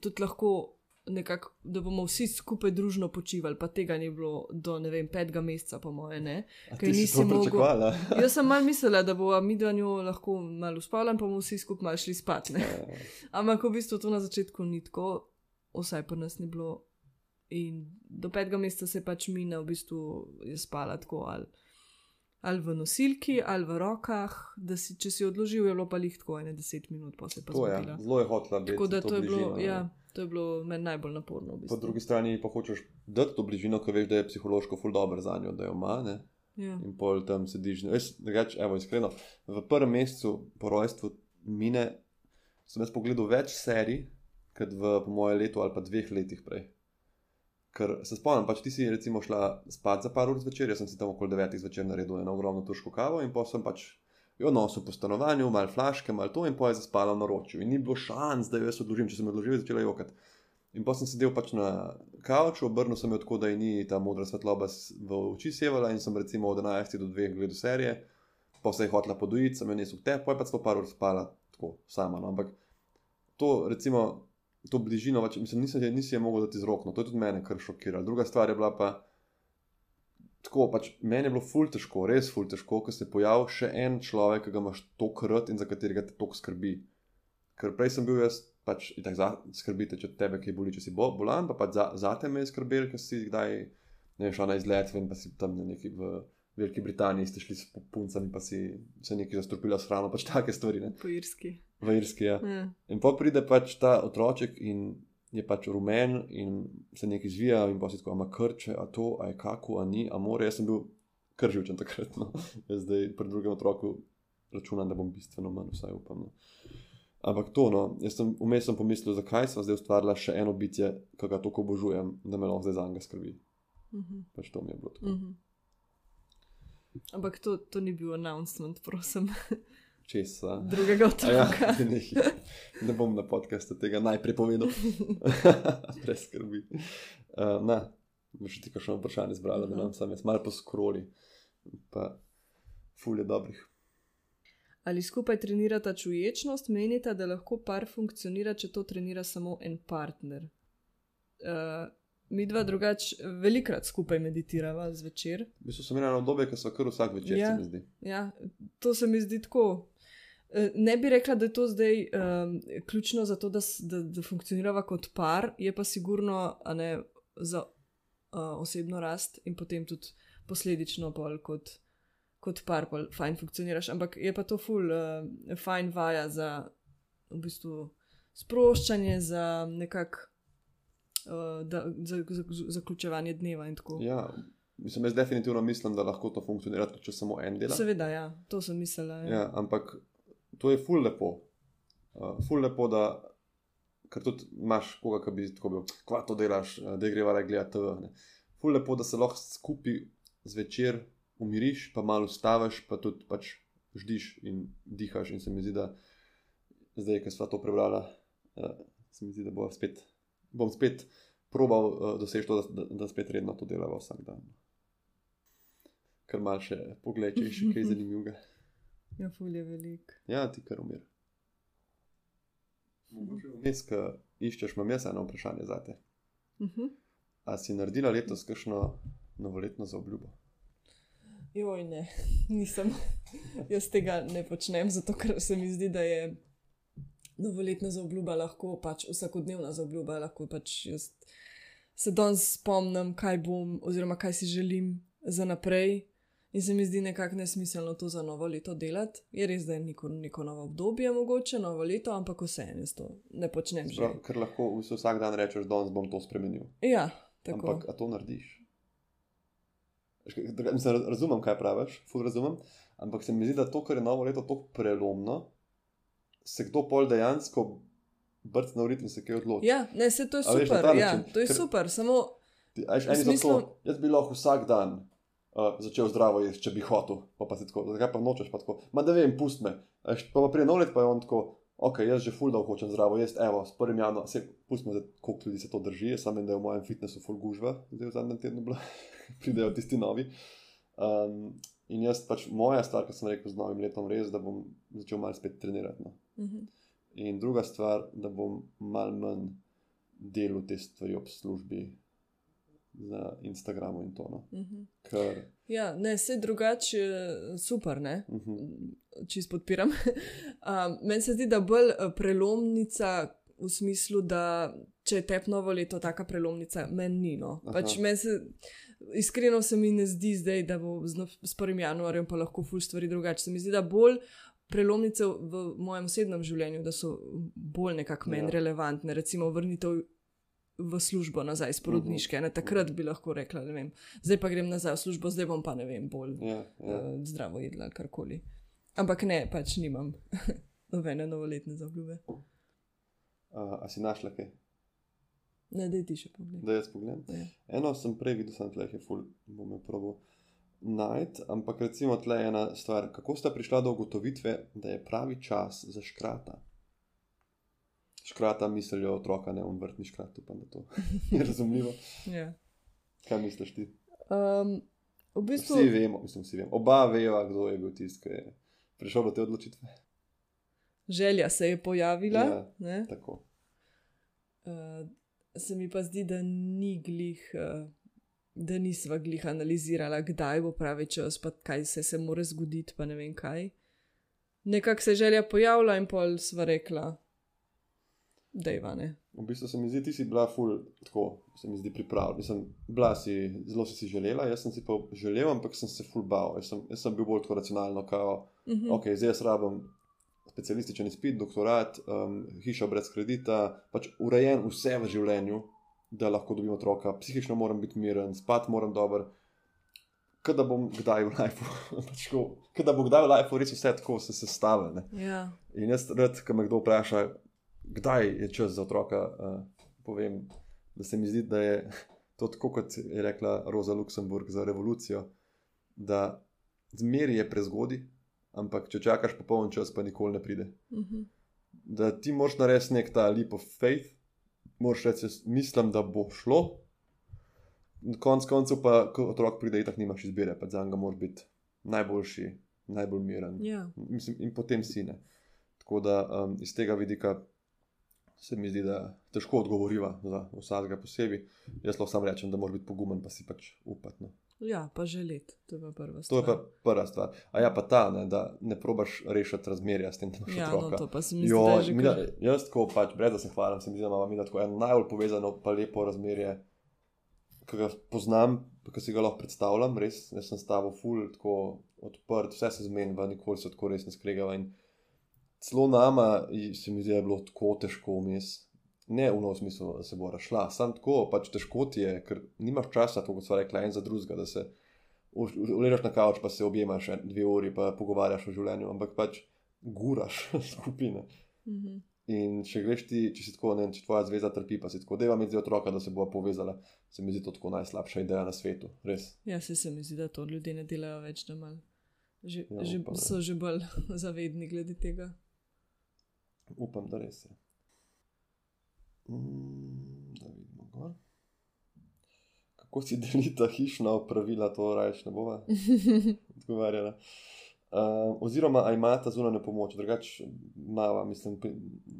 tudi lahko nekako, da bomo vsi skupaj družno počivali, pa tega ni bilo do ne vem, petega meseca, po mojem. Ker nisi mogel. Jaz sem mal mislila, da bo mi dva njo lahko malo spala, pa bomo vsi skupaj šli spat. Ja. Ampak v bistvu to na začetku ni tako, vsaj pa nas ni bilo. In do petega meseca se pač mina, v bistvu je spala tako ali ali v nosilki, ali v rokah, da si, če si odložil, je bilo pa jih tako, ne deset minut, pa se je pa zgodilo. Zelo je hotla biti. Tako da to, to je bilo, ja, to je bilo meni najbolj naporno. V bistvu. Po drugi strani pa hočeš dati to bližino, ko veš, da je psihološko ful dobro za njo, da jo ima. Ja. In pol tam sediš. Reč, evo, iskreno, v prvem mesecu po rojstvu mine, sem jaz pogledal več serij, kot v, po mojem letu ali pa dveh letih prej. Ker se spomnim, pač ti si recimo šla spat za par ur zvečer, jaz sem si tam okoli devetih zvečer naredil eno ogromno tuško kavo in pa sem pač jo nosil po stanovanju, malo flaške, malo to in pa je zaspala na ročju. In ni bilo šans, da jo jaz odložim, če sem jo odložil, začela jokati. In pa sem sedel pač na kavču, obrnil sem jo tako, da je ni ta modra svetloba v oči sevala in sem recimo od 11 do 2 gledal serije, pa se je hotla podojiti, sem jo nesel te, pa je pač to par ur spala tako sama. No. Ampak to recimo to bližino, pač, mislim, nisem, nisem je mogel dati z roko, no, to je tudi mene kar šokiralo. Druga stvar je bila pa, tako, pač, meni je bilo ful težko, res ful težko, ko se pojavi še en človek, ki ga imaš toliko rad in za katerega te toliko skrbi. Ker prej sem bil jaz, pač tako skrbite, če tebe kaj boli, če si bo, bolan, pa pač za, za te me je skrbel, ker si kdaj ne šel na izlet, vem pa si tam neki v. Veliki Britaniji ste šli s puncami, pa si se nekaj zastrupili s hrano, pač take stvari. Ne? Po irski. V Irski. Ja. Ja. In pa pride pač ta otroček in je pač rumen in se nekaj zvija, in pa si tako, ima krče, a to, a je kako, a ni, a more. Jaz sem bil krživčen takrat. No. Jaz zdaj pri drugem otroku računam, da bom bistveno manj, vsaj upam. No. Ampak to, no, jaz sem vmes sem pomislil, zakaj sem zdaj ustvarila še eno bitje, ki ga tako obožujem, da me lahko zdaj za njega skrbi. Uh mhm. -huh. Pač to mi je bilo tako. Uh mhm. -huh. Ampak to, to ni bil announcement, prosim. česa. Drugega ja, otroka. Ja, ne, ne bom na podkastu tega najprej povedal, brez skrbi. Uh, na, boš ti kakšno vprašanje izbrala, uh -huh. da nam sam jaz malo poskroli, pa fulje dobrih. Ali skupaj trenirata čuječnost, menite, da lahko par funkcionira, če to trenira samo en partner? Uh, mi dva drugače velikrat skupaj meditiramo zvečer. Mi smo imeli eno obdobje, ko smo kar vsak večer, ja, se mi zdi. Ja, to se mi zdi tako. Eh, ne bi rekla, da je to zdaj um, ključno za to, da, da, da funkcioniramo kot par, je pa sigurno ne, za uh, osebno rast in potem tudi posledično pol kot, kot par, pol fajn funkcioniraš. Ampak je pa to ful, uh, fajn vaja za v bistvu sproščanje, za nekak. Uh, da, za, za, za zaključevanje dneva in tako. Ja, mislim, jaz definitivno mislim, da lahko to funkcionira, če samo en del. Seveda, ja, to sem mislila. Ja. Ja, ampak to je ful lepo. Uh, ful lepo, da ker tudi imaš koga, ki bi tako bil, kva to delaš, uh, da greva gledati TV. Ful lepo, da se lahko skupaj zvečer umiriš, pa malo ustaviš, pa tudi pač ždiš in dihaš. In se mi zdi, da zdaj, ki smo to prebrali, uh, se mi zdi, da bo spet. Bom spet probal uh, doseči to, da, da spet redno to delava vsak dan. Ker malo še pogled, če je še kaj zanimivega. Ja, fulje velik. Ja, ti kar umir. Vmes, ki iščeš, imam jaz eno vprašanje za te. Uh mhm. -huh. A si naredila letos kakšno novoletno zaobljubo? Joj, ne, nisem. jaz tega ne počnem, zato ker se mi zdi, da je novoletna zaobljuba lahko pač vsakodnevna zaobljuba. Lahko pač jaz se danes spomnim, kaj bom, oziroma kaj si želim za naprej. In se mi zdi nekako nesmiselno to za novo leto delati. Je res, da je neko, neko novo obdobje, mogoče novo leto, ampak vse en jaz to ne počnem. Sprav, ker lahko vsak dan rečeš, da bom to spremenil. Ja, tako. Ampak to narediš. Mislim, razumem, kaj praviš, ful razumem. Ampak se mi zdi, da to, kar je novo leto, tako prelomno, se kdo pol dejansko brca na urit in se kaj odloči. Ja, ne, se to je super. Veš, ja, to je ker, super. Samo. Ti, ajš, smislu... to, jaz bi lahko vsak dan uh, začel zdravo jesti, če bi hotel, pa pa si tako, zakaj pa nočeš pa tako. Ma da vem, pust me. Ajš, pa pa prije nolet pa je on tako, ok, jaz že full da hočem zdravo jesti, evo, s prvim januarjem, se pustimo, zdaj, koliko ljudi se to drži, jaz samo vem, da je v mojem fitnessu full gužva, zdaj v zadnjem tednu bila, pridejo tisti novi. Um, in jaz pač moja stvar, ki sem rekel z novim letom, res, da bom začel malo spet trenirati. No. Uh -huh. In druga stvar, da bom malo manj delal te stvari ob službi. Na Instagramu in to. No. Uh -huh. Ker, Ja, ne, vse drugače, super, ne, uh -huh, čist podpiram. um, Meni se zdi, da bolj eh, prelomnica v smislu, da če je tep novo leto, taka prelomnica, meni ni. No. Aha. Pač meni se, iskreno se mi ne zdi zdaj, da bo z, s 1. januarjem pa lahko ful stvari drugače. Se mi zdi, da bolj prelomnice v mojem osebnem življenju, da so bolj nekako meni Ja. relevantne, recimo vrnitev. V službo nazaj, iz porodniške, ne takrat bi lahko rekla, ne vem, zdaj pa grem nazaj v službo, zdaj bom pa ne vem, bolj ja, ja. uh, zdravo jedla ali karkoli. Ampak ne, pač nimam nobene novoletne zaobljube. A, a si našla kaj? Ne, da ti še pogledaj. Da jaz pogledam. Ja. Eno sem prej videl, sem tleh je full, bom jo probo najti, ampak recimo tle je ena stvar, kako sta prišla do ugotovitve, da je pravi čas za škrata. Škrata mislijo otroka, ne on vrtni škrat, upam, da to je razumljivo. Ja. Kaj misliš ti? Um, v bistvu, Vsi vemo, mislim, vsi vemo. Oba veva, kdo je bil tisti, ki je prišel do te odločitve. želja se je pojavila, Ja. ja. Tako. uh, se mi pa zdi, da ni glih. Uh, Da nisva glih analizirala, kdaj bo pravi čas, pa kaj se, se mora zgoditi, pa ne vem kaj. Nekako se želja pojavila, in pol sva rekla, da je vane. V bistvu se mi zdi, ti si bila ful, tako se mi zdi pripravljena. Mislim, bila si, zelo si si želela, jaz sem si pa želel, ampak sem se ful bal. Jaz sem, jaz sem bil bolj tako racionalno, kao, Uh -huh. ok, zdaj jaz rabim specialističen izpit, doktorat, um, hiša brez kredita, pač urejen vse v življenju, da lahko dobim otroka, psihično moram biti miren, spat moram dober. Kaj da bom kdaj v lifeu, pač kaj da bo kdaj v lifeu res vse tako se sestavljeno. Ja, In jaz rad, ko me kdo vpraša, kdaj je čas za otroka, uh, povem, da se mi zdi, da je to tako, kot je rekla Roza Luksemburg za revolucijo, da zmeri je prezgodi, ampak če čakaš popoln čas, pa nikoli ne pride. uh -huh. Da ti moraš narediti nek ta leap of faith, moraš reči, mislim, da bo šlo. Konec koncev pa, ko otrok pride, itak nimaš izbire, pa za njega moraš biti najboljši, najbolj miren. ja. Mislim, in potem sine. Tako da um, iz tega vidika se mi zdi, da težko odgovoriva za vsakega posebej. Jaz lahko samo rečem, da moraš biti pogumen, pa si pač upati. No. Ja, pa želeti, to je pa prva To stvar. je pa prva stvar. A ja, pa ta, ne, da ne probaš rešiti razmerja s tem, da imaš Ja, no, otroka. to pa se mi zdi, da Jo, je že kar... jaz tako pač, brez da se hvalim, se mi zdi, da imamo mi tako eno najbolj povezano, pa lepo razmerje, ki ga poznam, ki si ga lahko predstavljam. Res, jaz sem s tabo ful, tako odprt, vse se zmenjava, nikoli se tako res ne skregava. In celo nama se mi zdi, da je bilo tako težko vmes. Ne v smislu, da se bo rašla, samo tako, pač težko ti je, ker nimaš časa, tako kot sva rekla, en za drugega, da se uležeš na kavč, pa se objemaš dve uri, pa pogovarjaš o življenju, ampak pač guraš skupine. Mhm. In če greš ti, če si tako, ne, vem, če tvoja zveza trpi, pa si tako, da ima zdaj otroka, da se bo povezala, se mi zdi to tako najslabša ideja na svetu, res. Ja, se, se mi zdi, da to ljudje ne delajo več, da mal. Že, Ja, že, ne. so že bolj zavedni glede tega. Upam, da res je. Mm, da vidimo gor. Kako si delita hišna opravila, to rajš ne bova odgovarjala. Uh, oziroma, a imata zunanjo pomoč, drugače mava, mislim, pri-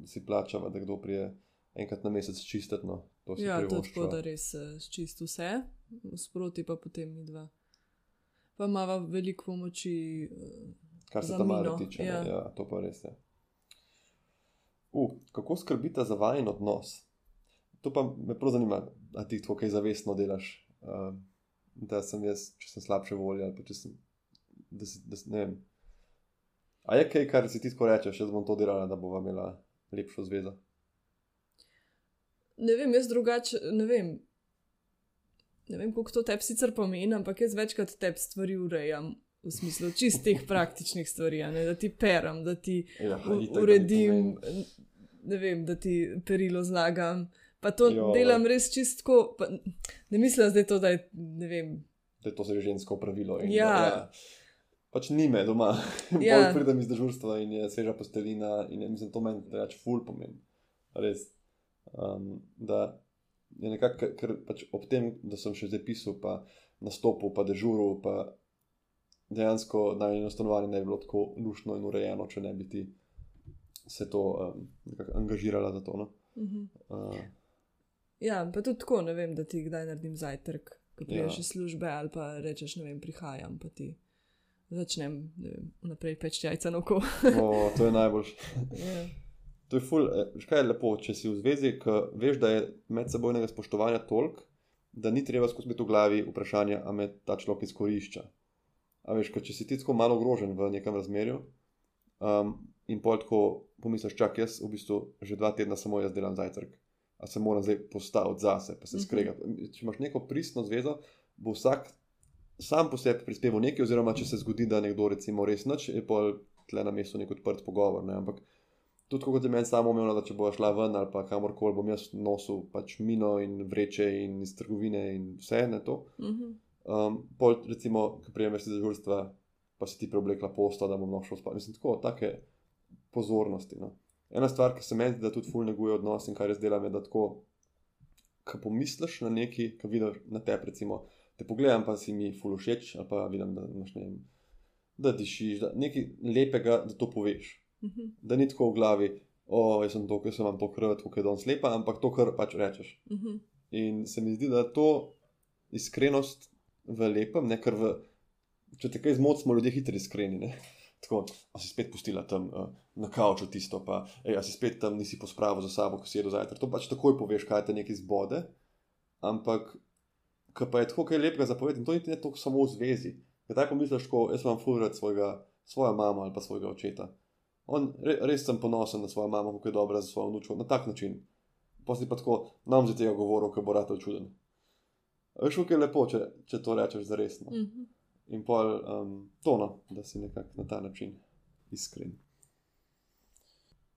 si plačava, da kdo prije enkrat na mesec čistiti. No, to ja, to tako, privoščiva. da res eh, čisto vse, sproti pa potem mi dva. Pa imava veliko pomoči. eh, Kar se tam malo tiče, ja. ja. ja, to pa res je. Uh, kako skrbite za vajen odnos? To pa me prav zanima, a ti tako kaj zavestno delaš, uh, da sem jaz, če sem slabše volje ali če sem. Da si, da, si-. A je kaj, kar si ti tako rečeš, jaz bom to delala, da bova imela lepšo zvezo? Ne vem, jaz drugače ne vem. Ne vem, koliko to tebi sicer pomeni, ampak jaz večkrat tebi stvari urejam. V smislu čistih praktičnih stvari, ne, da ti perem, da ti Ja, u- da uredim, ne vem, da ti perilo zlagam. Pa to Jo. delam res čistko. Pa, ne mislim zdaj to, da je, ne vem, Da je to že žensko pravilo. in Ja. Da, ja. pač ni me doma. Ja. Ja. Pridem iz dežurstva in je sveža postelina in je, mislim, to meni reč ful pomeni. Res. Um, da je nekako, ker pač ob tem, da sem še zdaj pisal, pa nastopil, pa dežuril, pa dejansko na eno stanovanje ne bi bilo tako lušno in urejeno, če ne bi ti se to um, angažirala za to. No? Mhm. Uh, Ja, pa tudi tako, ne vem, da ti kdaj naredim zajtrk, ko priješ Ja. iz službe, ali pa rečeš, ne vem, prihajam, pa ti začnem, ne vem, vnaprej peč jajca na oko. o, to je najboljše. ja. To je ful, eh, veš, kaj je lepo, če si v zvezi, ki veš, da je medsebojnega spoštovanja toliko, da ni treba skozi biti v glavi vprašanja, a me ta človek izkorišča. A veš, če si ti tako malo ogrožen v nekem razmerju um, in pol tako pomisliš, čak jaz v bistvu že dva tedna samo jaz delam zajtrk, a se moram zdaj postaviti zase, pa se Mhm. skregati. Če imaš neko pristno zvezo, bo vsak sam po sebi prispeval nekaj, oziroma če se zgodi, da nekdo recimo res noč, je pol tle na mestu nek odprt pogovor. Ne? Ampak tudi kot je meni samo omenilo, da če bo šla ven ali pa kamorkoli, bom jaz nosil pač mino in vreče in iz trgovine in vse na to. Mhm. Um, pol, recimo, ko prijemeš iz dežurstva, pa si ti preoblekla posta, da bom lahko šel spat. Mislim, tako, take pozornosti. No. Ena stvar, ki se meni da tudi ful neguje odnos in kar jaz delam, je, da tako, ko pomisliš na neki, ko vidiš na te, recimo, te pogledam, pa si mi ful všeč, ali pa vidim, da imaš ne vem, da dišiš, da nekaj lepega, da to poveš. Mhm. Da ni tako v glavi, o, jaz sem to, ker sem vam to krvat, kako je danes lepa, ampak to, kar pač rečeš. Mhm. In se mi zdi, da to iskrenost v lepem, ne ker v, če te kaj zmoti, smo ljudje hitri iskreni. Ne? Tako, a si spet pustila tam uh, na kavču tisto, pa ej, si spet tam nisi pospravil za sabo, ko si jedel zajtrk. To pač takoj poveš, kaj te nekaj zbode. Ampak, ko pa je tako kaj lepega zapovedati, in to niti ne toliko samo v zvezi. Ker tako misliš, ko jaz imam svojega, svojo mamo ali pa svojega očeta. On, re, res sem ponosen na svojo mamo, kako je dobra za svojo vnučko, na tak način. Posli pa tako, nam za tega govoril, ker bo rad čuden. Veš, kako je lepo, če, če to rečeš za resno. Mhm. In pol um, tono, da si nekako na ta način iskren.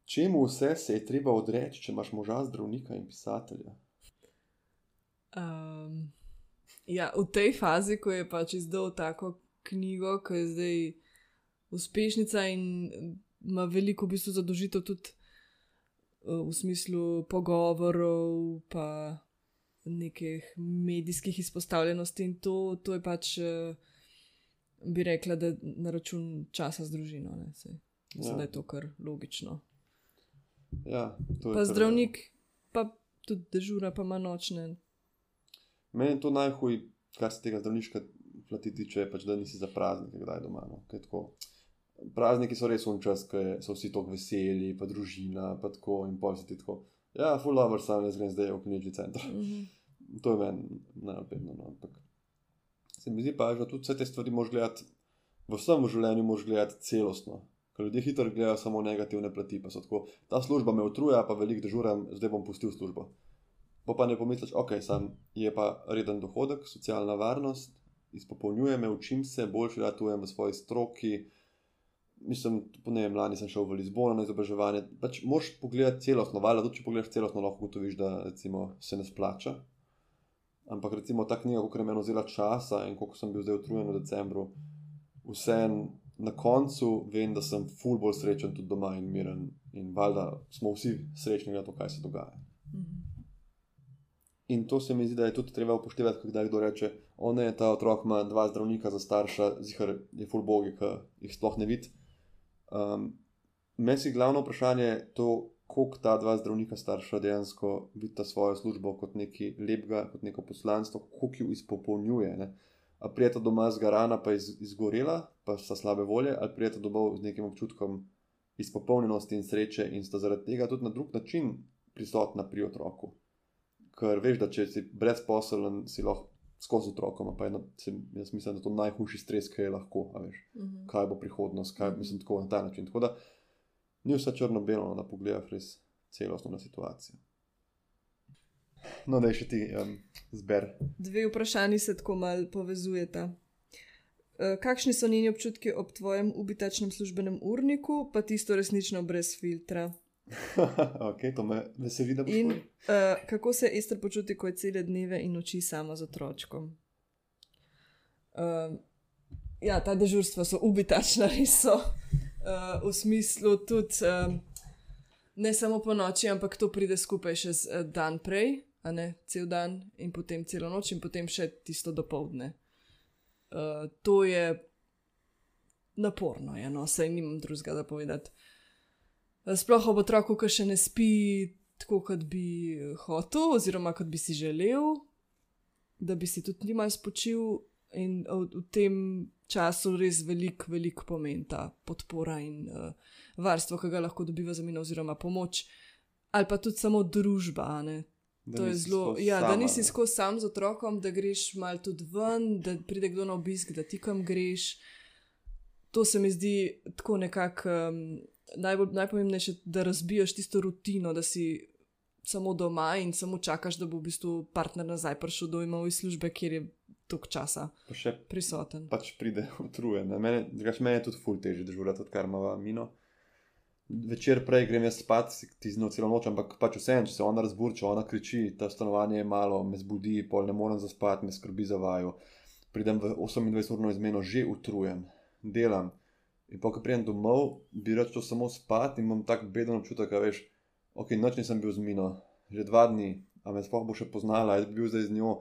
Čemu vse se je treba odreči, če imaš moža zdravnika in pisatelja? Um, ja, v tej fazi, ko je pač izdal tako knjigo, ki je zdaj uspešnica in ima veliko v bistvu zadožitev tudi uh, v smislu pogovorov, pa nekih medijskih izpostavljenosti in to, to je pač, uh, bi rekla, da na račun časa z družino. ne, saj Mislim, Ja. da je to kar logično. Ja, to Pa zdravnik, pa tudi dežura, pa ima nočne. Meni je to najhuj, kar se tega zdravniška plati tiče, pač, da nisi za praznike kdaj doma. No? Je tako. Prazniki so res un čas, ko so vsi tako veseli, pa družina, pa tako in pol si ti tako. Ja, full lover sam, jaz grem zdaj v knjižni center. Mhm. To je meni najlepeno. No, ampak se mi zdi pa, da tudi vse te stvari moš gledati, v vsem življenju moš gledati celostno. Ker ljudje hitro gledajo samo negativne plati, pa so tako, ta služba me utruja, pa veliko dežuram, zdaj bom pustil službo. Pa pa ne pomisliš, ok, sam je pa reden dohodek, socialna varnost, izpopolnjuje me, učim se, boljše ratujem v svoji stroki. Mislim, ne vem, lani sem šel v Lizbono na izobraževanje. Pač moraš pogledati celostno, valjda, tudi če pogledaš celostno, lahko ugotoviš, da recimo, se ne splača. Ampak recimo ta knjiga, koliko je meni vzela časa in koliko sem bil zdaj utrujen v decembru, vseeno na koncu vem, da sem ful bolj srečen tudi doma in miren. In valjda smo vsi srečni na to, kaj se dogaja. Mhm. In to se mi zdi, da je tudi treba upoštevati, ko kdaj kdo reče: O ne, ta otrok ima dva zdravnika za starša, zihar je ful bogi, ki jih sploh ne vidi. Um, Meni si glavno vprašanje je to, koliko ta dva zdravnika starša dejansko vidita svojo službo kot nekaj lepega, kot neko poslanstvo, koliko jo izpopolnjuje. Ne? A prijeta doma zgarana, pa iz, izgorela, pa sta slabe volje, ali prijeta domov z nekim občutkom izpopolnjenosti in sreče in sta zaradi tega tudi na drug način prisotna pri otroku. Ker veš, da če si brezposeln, si lahko skozi otrokom, pa je, jaz mislim, da je to najhujši stres, ki je lahko, a veš Mhm. kaj bo prihodnost, kaj Mhm. mislim tako na ta način. Tako da ni vse črno-belo, no, da pogledaš res celostno na situacijo. No, da je še ti um, zber. Dve vprašanji se tako malo povezujeta. Eh, Kakšni so njeni občutki ob tvojem ubitačnem službenem urniku, pa tisto resnično brez filtra? ok, to me veseli, da boš In uh, kako se Ester počuti, ko je cele dneve in noči sama z otročkom? Uh, ja, ta dežurstva so ubitačna, res so. Uh, v smislu tudi um, ne samo po noči, ampak to pride skupaj še z uh, dan prej, a ne cel dan in potem celo noč in potem še tisto dopoledne. Uh, to je naporno, je, no, saj nimam drugega da povedati. Sploh ob otroku, ki še ne spi tako, kot bi hotel, oziroma kot bi si želel, da bi si tudi njima spočil, in v, v tem času res veliko, veliko pomeni ta podpora in uh, varstvo, ki ga lahko dobiva za mino, oziroma pomoč, ali pa tudi samo družba. To je zelo, ja, da nisi skozi sam z otrokom, da greš mal tudi ven, da pride kdo na obisk, da ti kam greš. To se mi zdi tako nekako um, najpomembnejše, da razbiješ tisto rutino, da si samo doma in samo čakaš, da bo v bistvu partner nazaj prišel do imov iz službe, kjer je tok časa pa še prisoten. Pač pride utrujen. Mene, mene je tudi ful teži, da živim odkar ima mino. Večer prej grem jaz spat, ti z njo celo noč, ampak pač vse, če se ona razburča, ona kriči, ta stanovanje je malo, me zbudi, pol ne morem zaspati, me skrbi za vaju. Pridem v 28-urno izmeno, že utrujen, delam. In pa, ko pridem domov, bi rekel, to samo spati in imam tak beden občutek, da veš, ok, noč nisem bil z mino, že dva dni, a me sploh bo še poznala, jaz bi bil zdaj z njo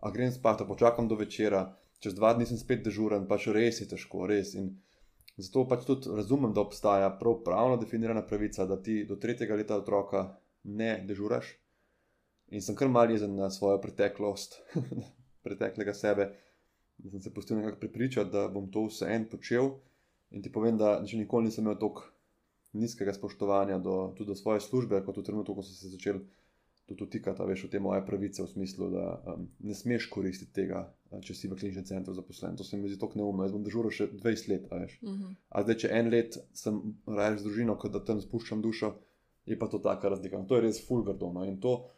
a grem spat, počakam do večera, čez dva dni sem spet dežuren, pač res je težko, res. In zato pač tudi razumem, da obstaja prav pravno definirana pravica, da ti do tretjega leta otroka ne dežuraš. In sem kar mal jezen na svojo preteklost, preteklega sebe, da sem se pustil nekako prepričati, da bom to vse en počel. In ti povem, da še nikoli nisem imel tako nizkega spoštovanja do, do svoje službe, kot v trenutku, ko sem se začel tudi dotikata, veš, v te moje pravice, v smislu, da um, ne smeš koristiti tega, če si v kliničnem centru zaposlen. To se mi zdi tako neumno. Jaz bom dežuril še 20 let, veš. Uh mhm. -huh. A zdaj, če en let sem raje z družino, kot da tam spuščam dušo, je pa to taka razlika. No, to je res fulgardno. In to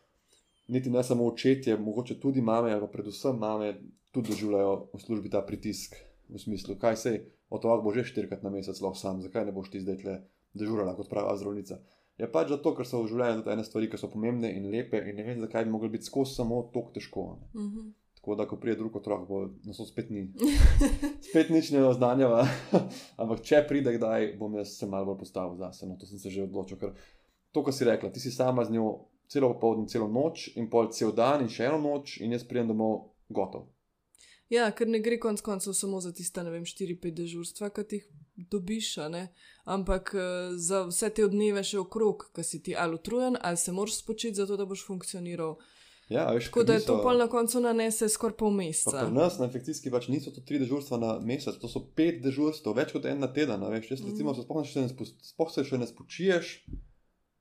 niti ne samo očetje, mogoče tudi mame, pa predvsem mame, tudi doživljajo v službi ta pritisk. V smislu, kaj se otrok bo že štirikrat na mesec lahko sam, zakaj ne boš ti zdaj tle dežurala kot prava zdravnica je pač zato, ker so v življenju tudi ene stvari, ki so pomembne in lepe, in ne vem, zakaj bi mogli biti skozi samo tako težko. Uh mhm. -huh. Tako da, ko pride drug otrok, bo nas spet ni. spet nič ne oznanjava. Ampak če pride kdaj, bom jaz se malo bolj postavil za sebe. No, to sem se že odločil. Ker to, kar si rekla, ti si sama z njo celo popoldne, celo noč in pol cel dan in še eno noč, in jaz pridem domov gotov. Ja, ker ne gre konec koncev samo za tiste, ne vem, 4-5 dežurstva, ki jih dobiš, ampak uh, za vse te dneve še okrog, ki si ti ali utrujen, ali se moraš spočiti, zato da boš funkcioniral. Ja, veš, Tako da je to pol na koncu nanese skoraj pol meseca. Pri nas na infekcijski pač niso to tri dežurstva na mesec, to so pet dežurstv, več kot en na teden. Veš, jaz, recimo, mm. se spoh, še ne spoh se še ne spočiješ,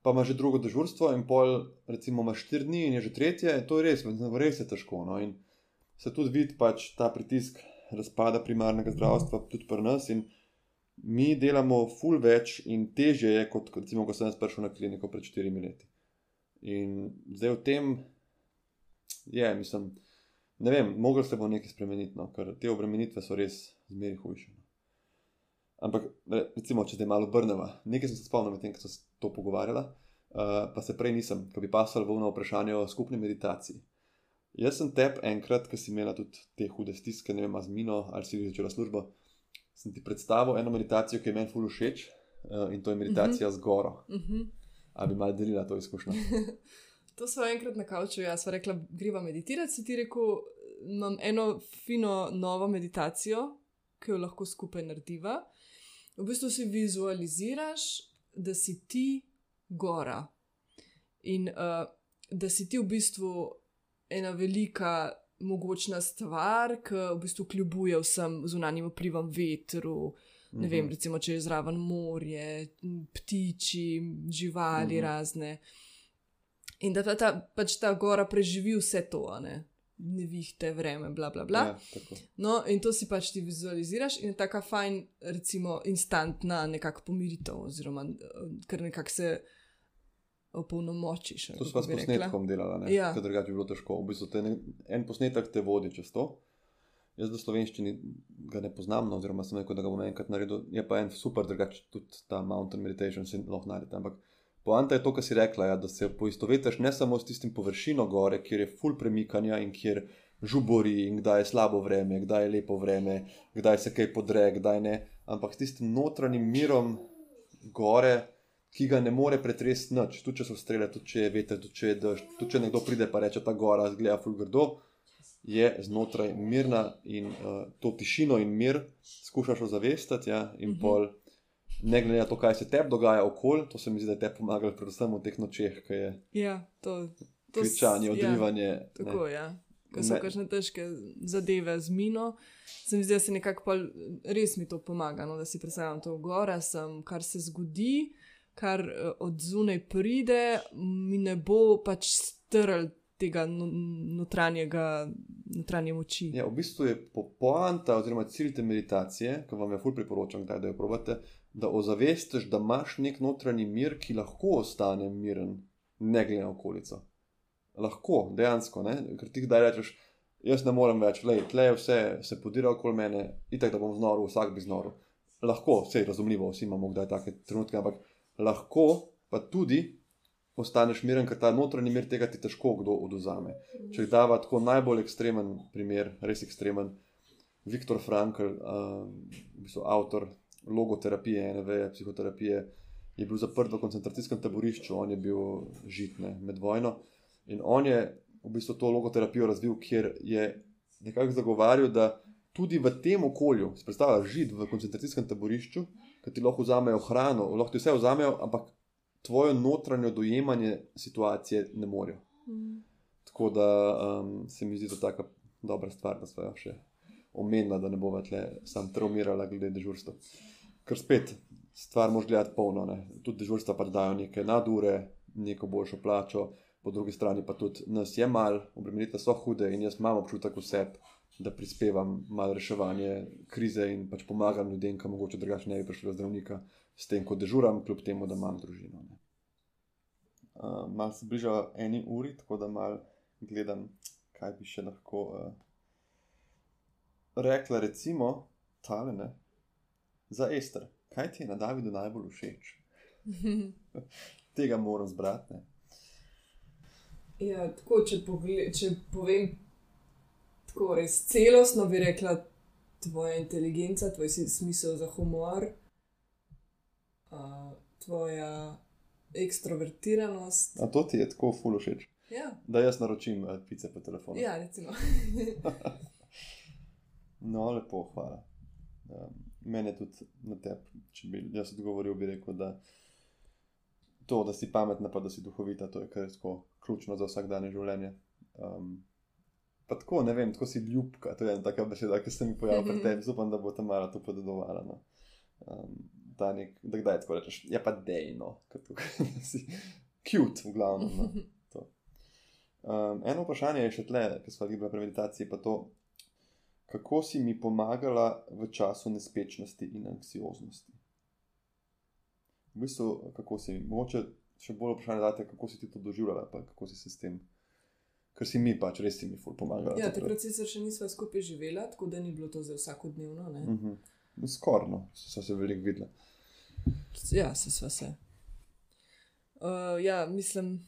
pa imaš že drugo dežurstvo in pol, recimo, imaš štiri dni in je že tretje, to je res, res je težko. No? In se tudi vidi pač ta pritisk razpada primarnega zdravstva, tudi pri nas. In mi delamo ful več in teže je, kot recimo, ko sem jaz prišel na kliniko pred štirimi leti. In zdaj v tem je, mislim, ne vem, mogel se bo nekaj spremeniti, no, ker te obremenitve so res zmeri hujše. No. Ampak, recimo, če zdaj malo obrnemo, nekaj sem se spomnil med tem, ko sem se to pogovarjala, uh, pa se prej nisem, ko bi pasal v vprašanje o skupni meditaciji. Jaz sem tep enkrat, ki si imela tudi te hude stiske, ne vem, z mino ali si začela službo sem ti predstavil eno meditacijo, ki je meni fully všeč uh, in to je meditacija uh -huh. z goro. Uh -huh. Ali bi malo delila to izkušnjo? to smo enkrat na kauču, jaz sem rekla, greva meditirati. Si ti rekel, imam eno fino novo meditacijo, ki jo lahko skupaj narediva. V bistvu si vizualiziraš, da si ti gora in uh, da si ti v bistvu ena velika mogočna stvar, ki v bistvu kljubuje vsem zunanjim vplivom vetru. Ne vem, mhm. recimo, če je zraven morje, ptiči, živali uh mhm. -huh. razne. In da ta, ta, pač ta gora preživi vse to, ne, ne vihte, vreme, bla, bla, bla. Ja, no, in to si pač ti vizualiziraš in je tako fajn, recimo, instantna nekakšna pomiritev, oziroma kar nekako se opolnomočiš. To smo s posnetkom delali, ja. ker drugače bi bilo težko. V bistvu ne, en posnetek te vodi čez to. Jaz v slovenščini ga ne poznam, no, oziroma sem rekel, da ga bom enkrat naredil. Je pa en super, drugače tudi ta mountain meditation se lahko naredi. Ampak poanta je to, kar si rekla, ja, da se poistovetiš ne samo s tistim površino gore, kjer je full premikanja in kjer žubori in kdaj je slabo vreme, kdaj je lepo vreme, kdaj se kaj podre, kdaj ne. Ampak s tistim notranjim mirom gore, ki ga ne more pretresti noč, tudi če so strele, tudi če je veter, tudi če je dež, tudi če nekdo pride pa reče, ta gora zgleda fulgrdo. Je znotraj mirna in uh, to tišino in mir skušaš ozavestiti, ja, in uh -huh. pol, ne glede na to, kaj se tebi dogaja okoli, to se mi zdi, da je te pomagalo, predvsem v teh nočeh, ki je Ja, to, to kričanje, ja, odrivanje. Tako, ja. Ko so Ne. kakšne težke zadeve z mino, se mi zdi, da se nekako res mi to pomaga, no, da si predstavljam to gora, sem, kar se zgodi, kar eh, od zunaj pride, mi ne bo pač strl tega no, notranjega, notranje moči. Ja, v bistvu je po- poanta oziroma cilj te meditacije, ki vam jo ful priporočam, kdaj, da jo probate, da ozavestiš, da imaš nek notranji mir, ki lahko ostane miren, ne glede na okolico. Lahko, dejansko, ne? ker ti kdaj rečeš, jaz ne morem več, le je vse se podira okoli mene, itek da bom znoril, vsak bi znoril. Lahko, vse je razumljivo, vsi imamo kdaj take trenutke, ampak lahko pa tudi ostaneš miren, ker ta notranji mir tega ti težko kdo oduzame. Če dava tako najbolj ekstremen primer, res ekstremen, Viktor Frankl, uh, v bistvu avtor logoterapije, NV, psihoterapije, je bil zaprt v koncentracijskem taborišču, on je bil žitne med vojno in on je v bistvu to logoterapijo razvil, kjer je nekako zagovarjal, da tudi v tem okolju, si predstavljaš žid v koncentracijskem taborišču, ki ti lahko vzamejo hrano, lahko ti vse vzamejo, ampak tvoje notranje dojemanje situacije ne morejo. Mm. Tako da um, se mi zdi to tako dobra stvar, da smo jo še omenili, da ne bova tle sam traumirala glede dežurstva. Ker spet stvar moš gledati polno, ne? tudi dežurstva pač dajo neke nadure, neko boljšo plačo, po drugi strani pa tudi nas je mal, obremenitve so hude in jaz imam občutek vseb, da prispevam malo reševanje krize in pač pomagam ljudem, ki mogoče drugače ne bi prišli do zdravnika, s tem, ko dežuram, kljub temu, da imam družino. Ne? Uh, malo se bliža eni uri, tako da malo gledam, kaj bi še lahko uh, rekla. Recimo, tale ne. Za Ester, kaj ti je na Davidu najbolj všeč? Tega moram zbrati. Ne? Ja, tako, če, pogle, če povem tako res celostno, bi rekla, tvoja inteligenca, tvoj smisel za humor, uh, tvoja ekstrovertiranost. A to ti je tako ful všeč, Ja, da jaz naročim uh, pice po telefonu. ja recimo. No, lepo, hvala. Um, mene tudi na tebi, če bi jaz odgovoril, bi rekel, da to, da si pametna, pa da si duhovita, to je kar tako ključno za vsakdanje življenje. Um, pa tako, ne vem, tako si ljubka, to je ena taka beseda, ki se mi pojavlja pri tebi, upam, da bo ta mara to podedovala. No. Um, da, nek, da kdaj tako rečeš, je pa dejno, kot si cute, v glavnem. No. To. Um, eno vprašanje je še tle, ki smo gibali pri meditaciji, pa to, kako si mi pomagala v času nespečnosti in anksioznosti. V bistvu, kako si, mogoče še bolj vprašanje date, kako si ti to doživljala, pa kako si se s tem, ker si mi pač res mi ful pomagala. Ja, takrat sicer še nisva skupaj živela, tako da ni bilo to za vsakodnevno. ne. Uh -huh. Skorno, so se veliko videla. Ja, se sva se. Uh, ja, mislim,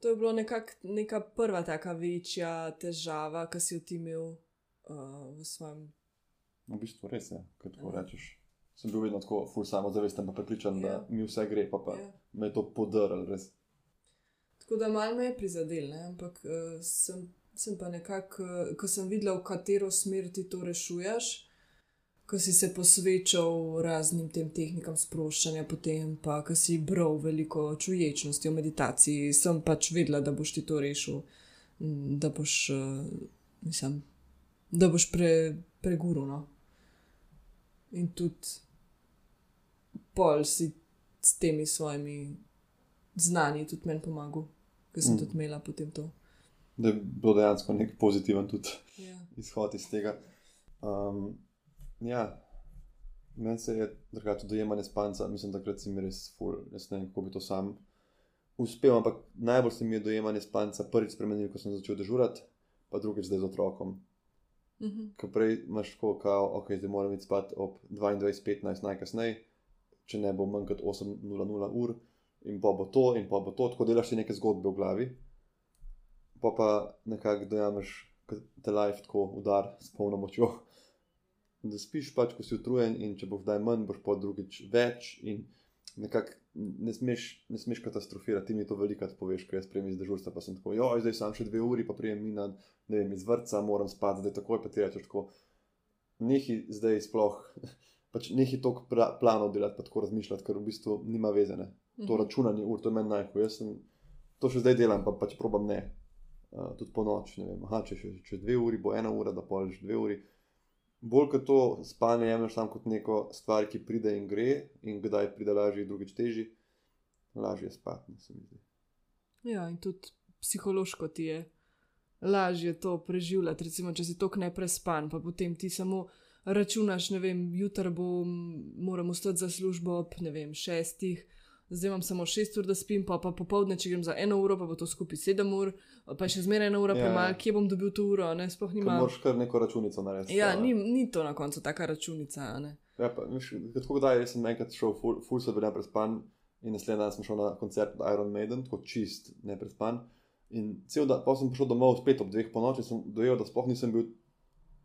to je nekak, neka prva taka večja težava, ki si jo ti imel uh, v svojem. V bistvu res je, kot tako Ja. rečeš. Sem bil vedno tako ful samozavesten, pa prepričan, Ja. da mi vse gre, pa, pa Ja. me je to podrl res. Tako da malo me je prizadel, ne? ampak uh, sem, sem pa nekako, uh, ko sem videla, v katero smer ti to rešuješ, ko si se posvečal raznim tem tehnikam sproščanja, potem pa, ko si bral veliko čuječnosti, o meditaciji, sem pač vedela, da boš ti to rešil, da boš, uh, mislim, da boš pre, preguril. No? In tudi pol si s temi svojimi znanji tudi meni pomagal, ker sem Mm. mm. tudi imela potem to. Da je bil dejansko nek pozitiven tudi Ja. izhod iz tega. Um, ja, meni se je drugače dojemanje spanca, mislim, da takrat si mi res ful, jaz ne vem, kako bi to sam uspel, ampak najbolj se mi je dojemanje spanca prvič spremenil, ko sem začel dežurati, pa drugič zdaj z otrokom. Mhm. Ker prej imaš tako, kao, ok, zdaj moram iti spat ob 22.15 najkasneje, če ne bo manj kot 8.00 ur, in pa bo to, in pa bo to, tako delaš si neke zgodbe v glavi. Pa pa nekako dojameš te life tako udar s polno močjo. Da spiš pač, ko si utrujen, in če boš zdaj manj, boš pa drugič več. In nekako ne smeš, ne smeš katastrofirati, ti mi to velikrat poveš, ko jaz spremem iz dežurstva, pa sem tako, jo, zdaj sem še dve uri, pa prijem mi na, ne vem, iz vrca, moram spati, zdaj takoj pa ti rečeš tako. Nehi zdaj sploh, pač nehi toliko planov delati, pa tako razmišljati, ker v bistvu nima vezene. To Mhm. računanje ur, to je meni najhujše. Jaz sem to še zdaj delam, pa pač probam ne. Uh, tudi po noč, ne vem, aha, če še čez dve uri, bo ena ura, da poliš dve uri. Bolj kot to spanje jemliš tam kot neko stvar, ki pride in gre, in kdaj pride lažje, drugič teži, lažje je spati, ne se mi zdi. Ja, in tudi psihološko ti je lažje to preživljati. Recimo, če si tok neprespan, pa potem ti samo računaš, ne vem, jutra bom, moram vstati za službo ob, ne vem, šestih. Zdaj imam samo šest ur, da spim, pa, pa popoldne, če grem za eno uro, pa bo to skupaj sedem ur, pa še zmeraj ena ura Ja, ja, ja. premalo, kje bom dobil to uro, ne, sploh Ker nima. moraš kar neko računico narediti. Ja, a- ni, ni to na koncu taka računica, ne. Ja, pa, veš, tako kdaj jaz sem enkrat šel, ful, ful se bil neprespan in naslednji dan sem šel na koncert Iron Maiden, tako čist neprespan. In cel dan, pa sem prišel domov spet ob dveh po noči sem dojel, da sploh nisem bil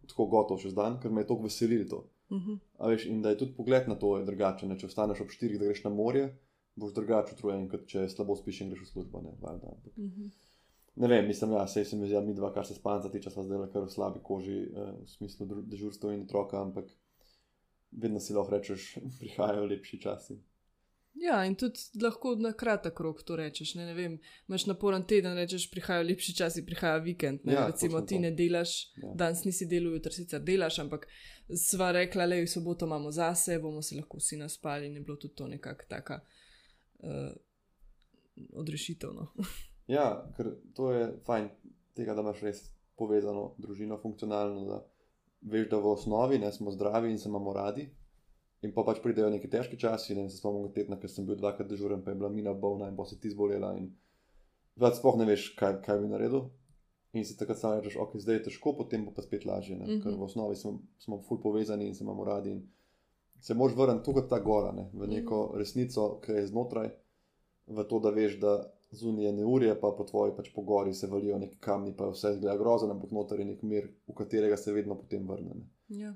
tako gotov čez dan, ker me je toliko veselilo to. Uh -huh. A veš, in da je tudi pogled na to drugačen. ne. Če vstaneš ob štirih, da greš na morje, boš drugače utrujen, kot če slabo spiš in greš v službo. Ne, valjda, ampak- Uh -huh. ne vem, mislim, ja, sej se mi zdi, da mi dva, kar se spanca tiče, sva zdaj kar v slabi koži, eh, v smislu dežurstva in otroka, ampak vedno si lahko rečeš, prihajajo lepši časi. Ja, in tudi lahko na kratek rok to rečeš. Ne, ne vem, imaš naporen teden, rečeš, prihajajo lepši časi, prihaja vikend. Ne, Ja, Recimo ti to. ne delaš, ja. danes nisi delal, jutri sicer delaš, ampak sva rekla, le v soboto imamo zase, bomo se lahko vsi naspali in je bilo tudi to nekako taka uh, odrešitev. No. Ja, ker to je fajn, tega, da imaš res povezano družino, funkcionalno, da veš, da v osnovi ne smo zdravi in se imamo radi. In pa pač pridejo neki težki časi, ne vem, se spomnim tedna, ker sem bil dvakrat dežuren, pa je bila mina bolna in pa si ti zbolela. In več sploh ne veš, kaj, kaj bi naredil. In si takrat sam rečeš, ok, zdaj je težko, potem bo pa spet lažje. Mm -hmm. Ker v osnovi smo, smo ful povezani in se imamo radi. In se moraš vrniti tukaj ta gora, ne, v neko resnico, ki je znotraj, v to, da veš, da zunaj je neurje, pa po tvoji pač po gori se valijo neki kamni, pa vse zgleda grozno, ampak noter je nek mir, v katerega se vedno potem vrne. Ne. Ja.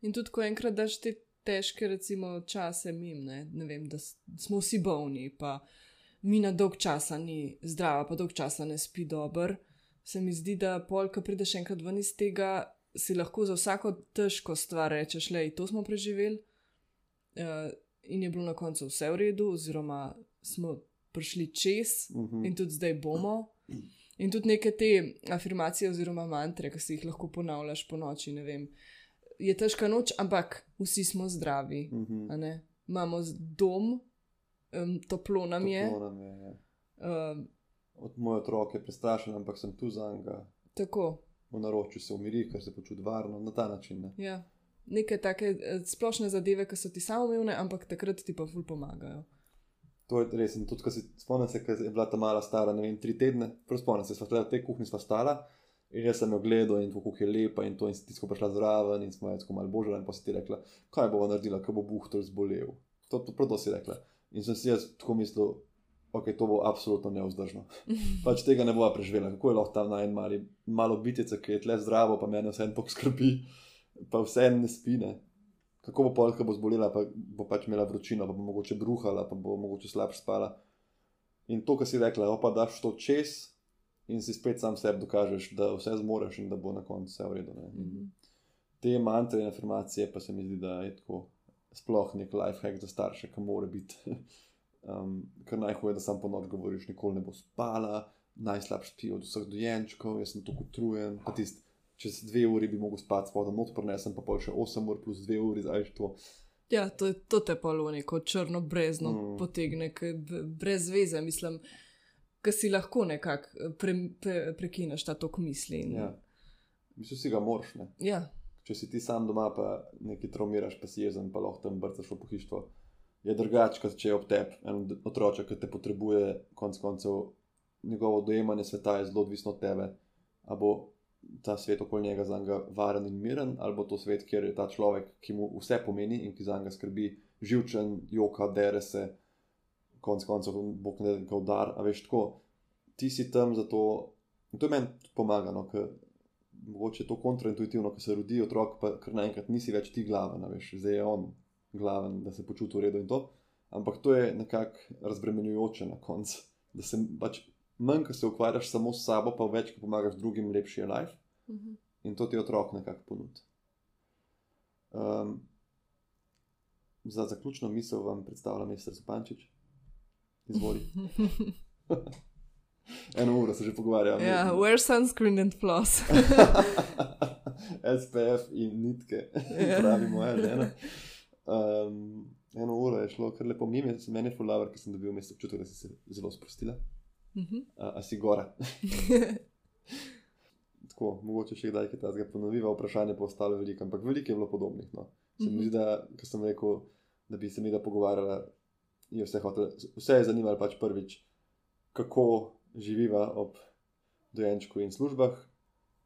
In tudi, ko enkrat daš te težke, recimo, čase mim, ne, ne vem, da smo vsi bolni, pa mina dolg časa ni zdrava, pa dolg časa ne spi dober, se mi zdi, da pol, ko prideš enkrat ven iz tega, si lahko za vsako težko stvar rečeš, le, to smo preživeli. Uh, in je bilo na koncu vse v redu, oziroma smo prišli čez, Mhm. in tudi zdaj bomo. In tudi neke te afirmacije oziroma mantre, ki si jih lahko ponavljaš po noči. ne vem. Je težka noč, ampak vsi smo zdravi. A ne. Imamo dom, um, toplo nam je. Toplo nam je, ja. Um, Od moj otrok je prestrašen, ampak sem tu za njega. tako. V naročju se umiri, ker se počuti varno, na ta način. Ne. Ja. Neke take eh, splošne zadeve, ki so ti samoumevne, ampak takrat ti pa ful pomagajo. To je res. In tudi, ko si spomnim se, je bila ta mala stara, ne vem, tri tedne, spomnim se, sva v tej kuhinji, sva stala. In jaz sem jo gledal in kako je lepa, in to in si ti prišla zraven, in smo jo tako malo božali, in pa si ti rekla, kaj bo naredila, ko bo Buhtor zbolel. To, to, prav to si rekla. In sem si jaz tako mislil, ok, to bo absolutno neuzdržno. pač tega ne bova preživela. Kako je lahko tam na en mali, malo bitece, ki je tle zdravo, pa meni vse en tok skrbi, pa vse en ne spine. Kako bo polka bo zbolela, pa bo pač imela vročino, pa bo mogoče bruhala, pa bo mogoče slabše spala. In to, kar si rekla, "O, pa daš to čez in si spet sam sebi dokažeš, da vse zmoreš in da bo na koncu vse v redu. ne. In Mhm. Te mantre in afirmacije pa se mi zdi, da je tako sploh nek life hack za starše, ki mora biti. Um, ker najhuje je, da sam po noč govoriš, nikoli ne bo spala, najslabši spi od vseh dojenčkov, jaz sem tako utrujen. Pa tist, čez dve uri bi mogel spati, spodaj not prenesem, pa pol še 8 ur plus 2 uri, zdaj je to. Ja, to, to te pa v neko črno brezno Mm. mm. potegne, brez veze, mislim, ki si lahko nekako pre, pre, prekineš ta tok misli. In, Ja. Mislim, si ga moraš. Ne? ja, Če si ti sam doma, pa nekaj traumiraš, pa si jezen, pa lahko tam brcaš v pohištvo. Je drugače, kot če je ob tebi en otroček, ki te potrebuje, konec koncev, njegovo dojemanje sveta je zelo odvisno od tebe. A bo ta svet okoli njega za njega varen in miren, ali bo to svet, kjer je ta človek, ki mu vse pomeni in ki za njega skrbi, živčen, joka, dere se, konec koncev, bog ne da ga udar. A veš tako, ti si tam zato, in to je meni tudi pomagano, ker mogoče to kontraintuitivno, ko se rodi otrok, pa kar naenkrat nisi več ti glaven, veš, zdaj je on glaven, da se počuti v redu in to. Ampak to je nekako razbremenjujoče na koncu, da se pač manj, ko se ukvarjaš samo s sabo, pa več, ko pomagaš drugim, lepši je life. Uh -huh. In to ti otrok nekako ponudi. Um, za zaključno misel vam predstavljam, ministr Zupančič. Izvoli. Eno uro se že pogovarjamo. Ja, wear sunscreen and floss. SPF in nitke, Ja. pravi moja žena. Um, eno uro je šlo kar lepo mimo, meni je fulaver, ker sem dobil mesto občutek, da si se zelo sprostila. Mhm. A, a si gora. Tako, mogoče še kdaj kaj takega ponoviva, vprašanje pa ostalo veliko, ampak veliko je bilo podobnih. No. Se mi Mhm. zdi, da sem rekel, da bi se mi da pogovarjala, je vse, hotel, vse je zanimalo pač prvič, kako živiva ob dojenčku in službah,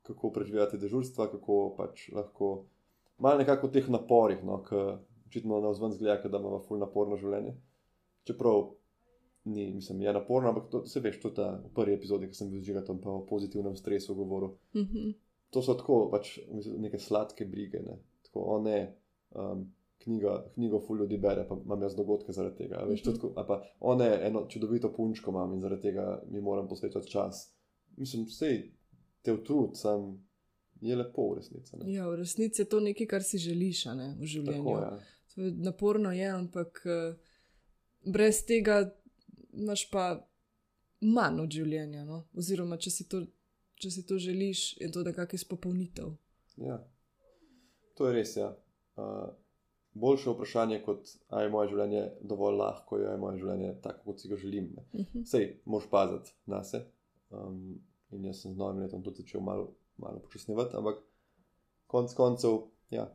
kako preživljate dežurstva, kako pač lahko, malo nekako v teh naporih, no, ki očitno na vzven zgleda, da imamo ful naporno življenje. Čeprav ni, mislim, je naporno, ampak to se veš, to je ta v prvi epizodi, ki sem bil zžigal tam pa o pozitivnem stresu govoril. Mhm. To so tako, pač mislim, neke sladke brige, ne. tako, o ne. Um, Knjiga, knjigo ful ljudi bere, pa imam jaz dogodke zaradi tega. Veš, Mhm. tako, a pa one eno čudovito punčko imam in zaradi tega mi moram posvečati čas. Mislim, vse te utrud, sam je lepo v resnici. ne. Ja, v resnici je to nekaj, kar si želiš ne, v življenju. Tako, ja. To je Naporno je, ampak eh, brez tega imaš pa manj od življenja. No? Oziroma, če si, to, če si to želiš, je to nekakšen izpopolnitev. Ja, to je res. Ja. Uh, boljše vprašanje kot, je moje življenje dovolj lahko, ali je moje življenje tako, kot si ga želim. Ne. Mhm. Sej, moš paziti na se. Um, in jaz sem z novim letom tudi začel malo, malo počasnevati, ampak konec koncev, ja.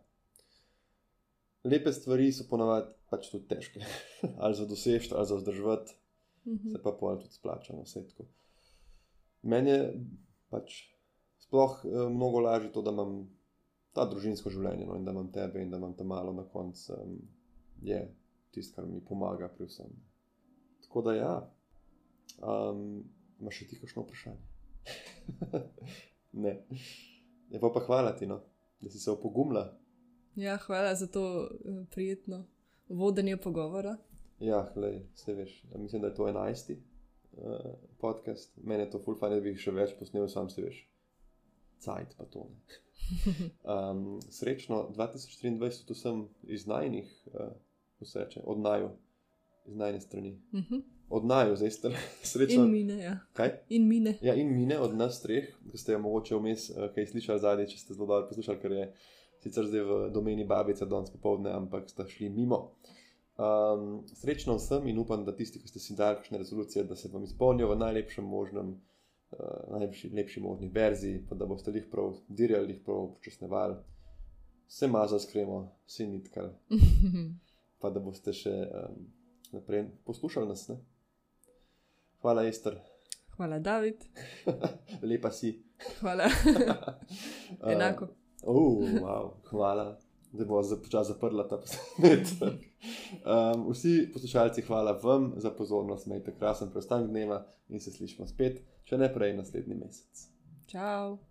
Lepe stvari so ponavadi pač tudi težke. ali za dosežeti, ali za vzdrževati, Mhm. se pa pol tudi splača, no, vse tako. Meni je pač sploh eh, mnogo lažje to, da imam ta družinsko življenje no, in da imam tebe in da imam te malo na koncu, um, je tisto, kar mi pomaga pri vsem. Tako da ja, um, imaš še ti kakšno vprašanje? ne. Je pa pa hvala ti, no, da si se opogumila. Ja, hvala za to eh, prijetno vodenje pogovora. Ja, glej, vse veš. Ja, mislim, da je to enajsti uh, podcast. Meni je to ful fajn, da bi jih še več posnel, sam si veš. Cajt pa to. Ne. Um, srečno 2023 vsem iz najnih, uh, vse od naju, iz najne strani. Mhm. Od naju, zdaj ste srečno. In mine, ja. Kaj? In mine. Ja, in mine od nas treh, ki ste jo mogoče vmes uh, kaj slišali zadnji, če ste zelo dobro poslušali, ker je sicer zdaj v domeni babice danes popovdne, ampak ste šli mimo. Um, srečno vsem in upam, da tisti, ki ste si dali kakšne rezolucije, da se vam izpolnijo v najlepšem možnem, uh, najlepši lepši možni verziji, pa da boste jih prav dirjali, jih prav počasnevali, se mazali s kremo, se nitkali, pa da boste še um, naprej poslušali nas. Ne? Hvala, Ester, Hvala, David. lepa si. Hvala. Enako. Uh, wow, hvala, da bo počasi zaprla ta posnetek. Um, vsi poslušalci, hvala vam za pozornost, imejte krasen preostanek dneva in se slišimo spet, če ne prej naslednji mesec. Čau.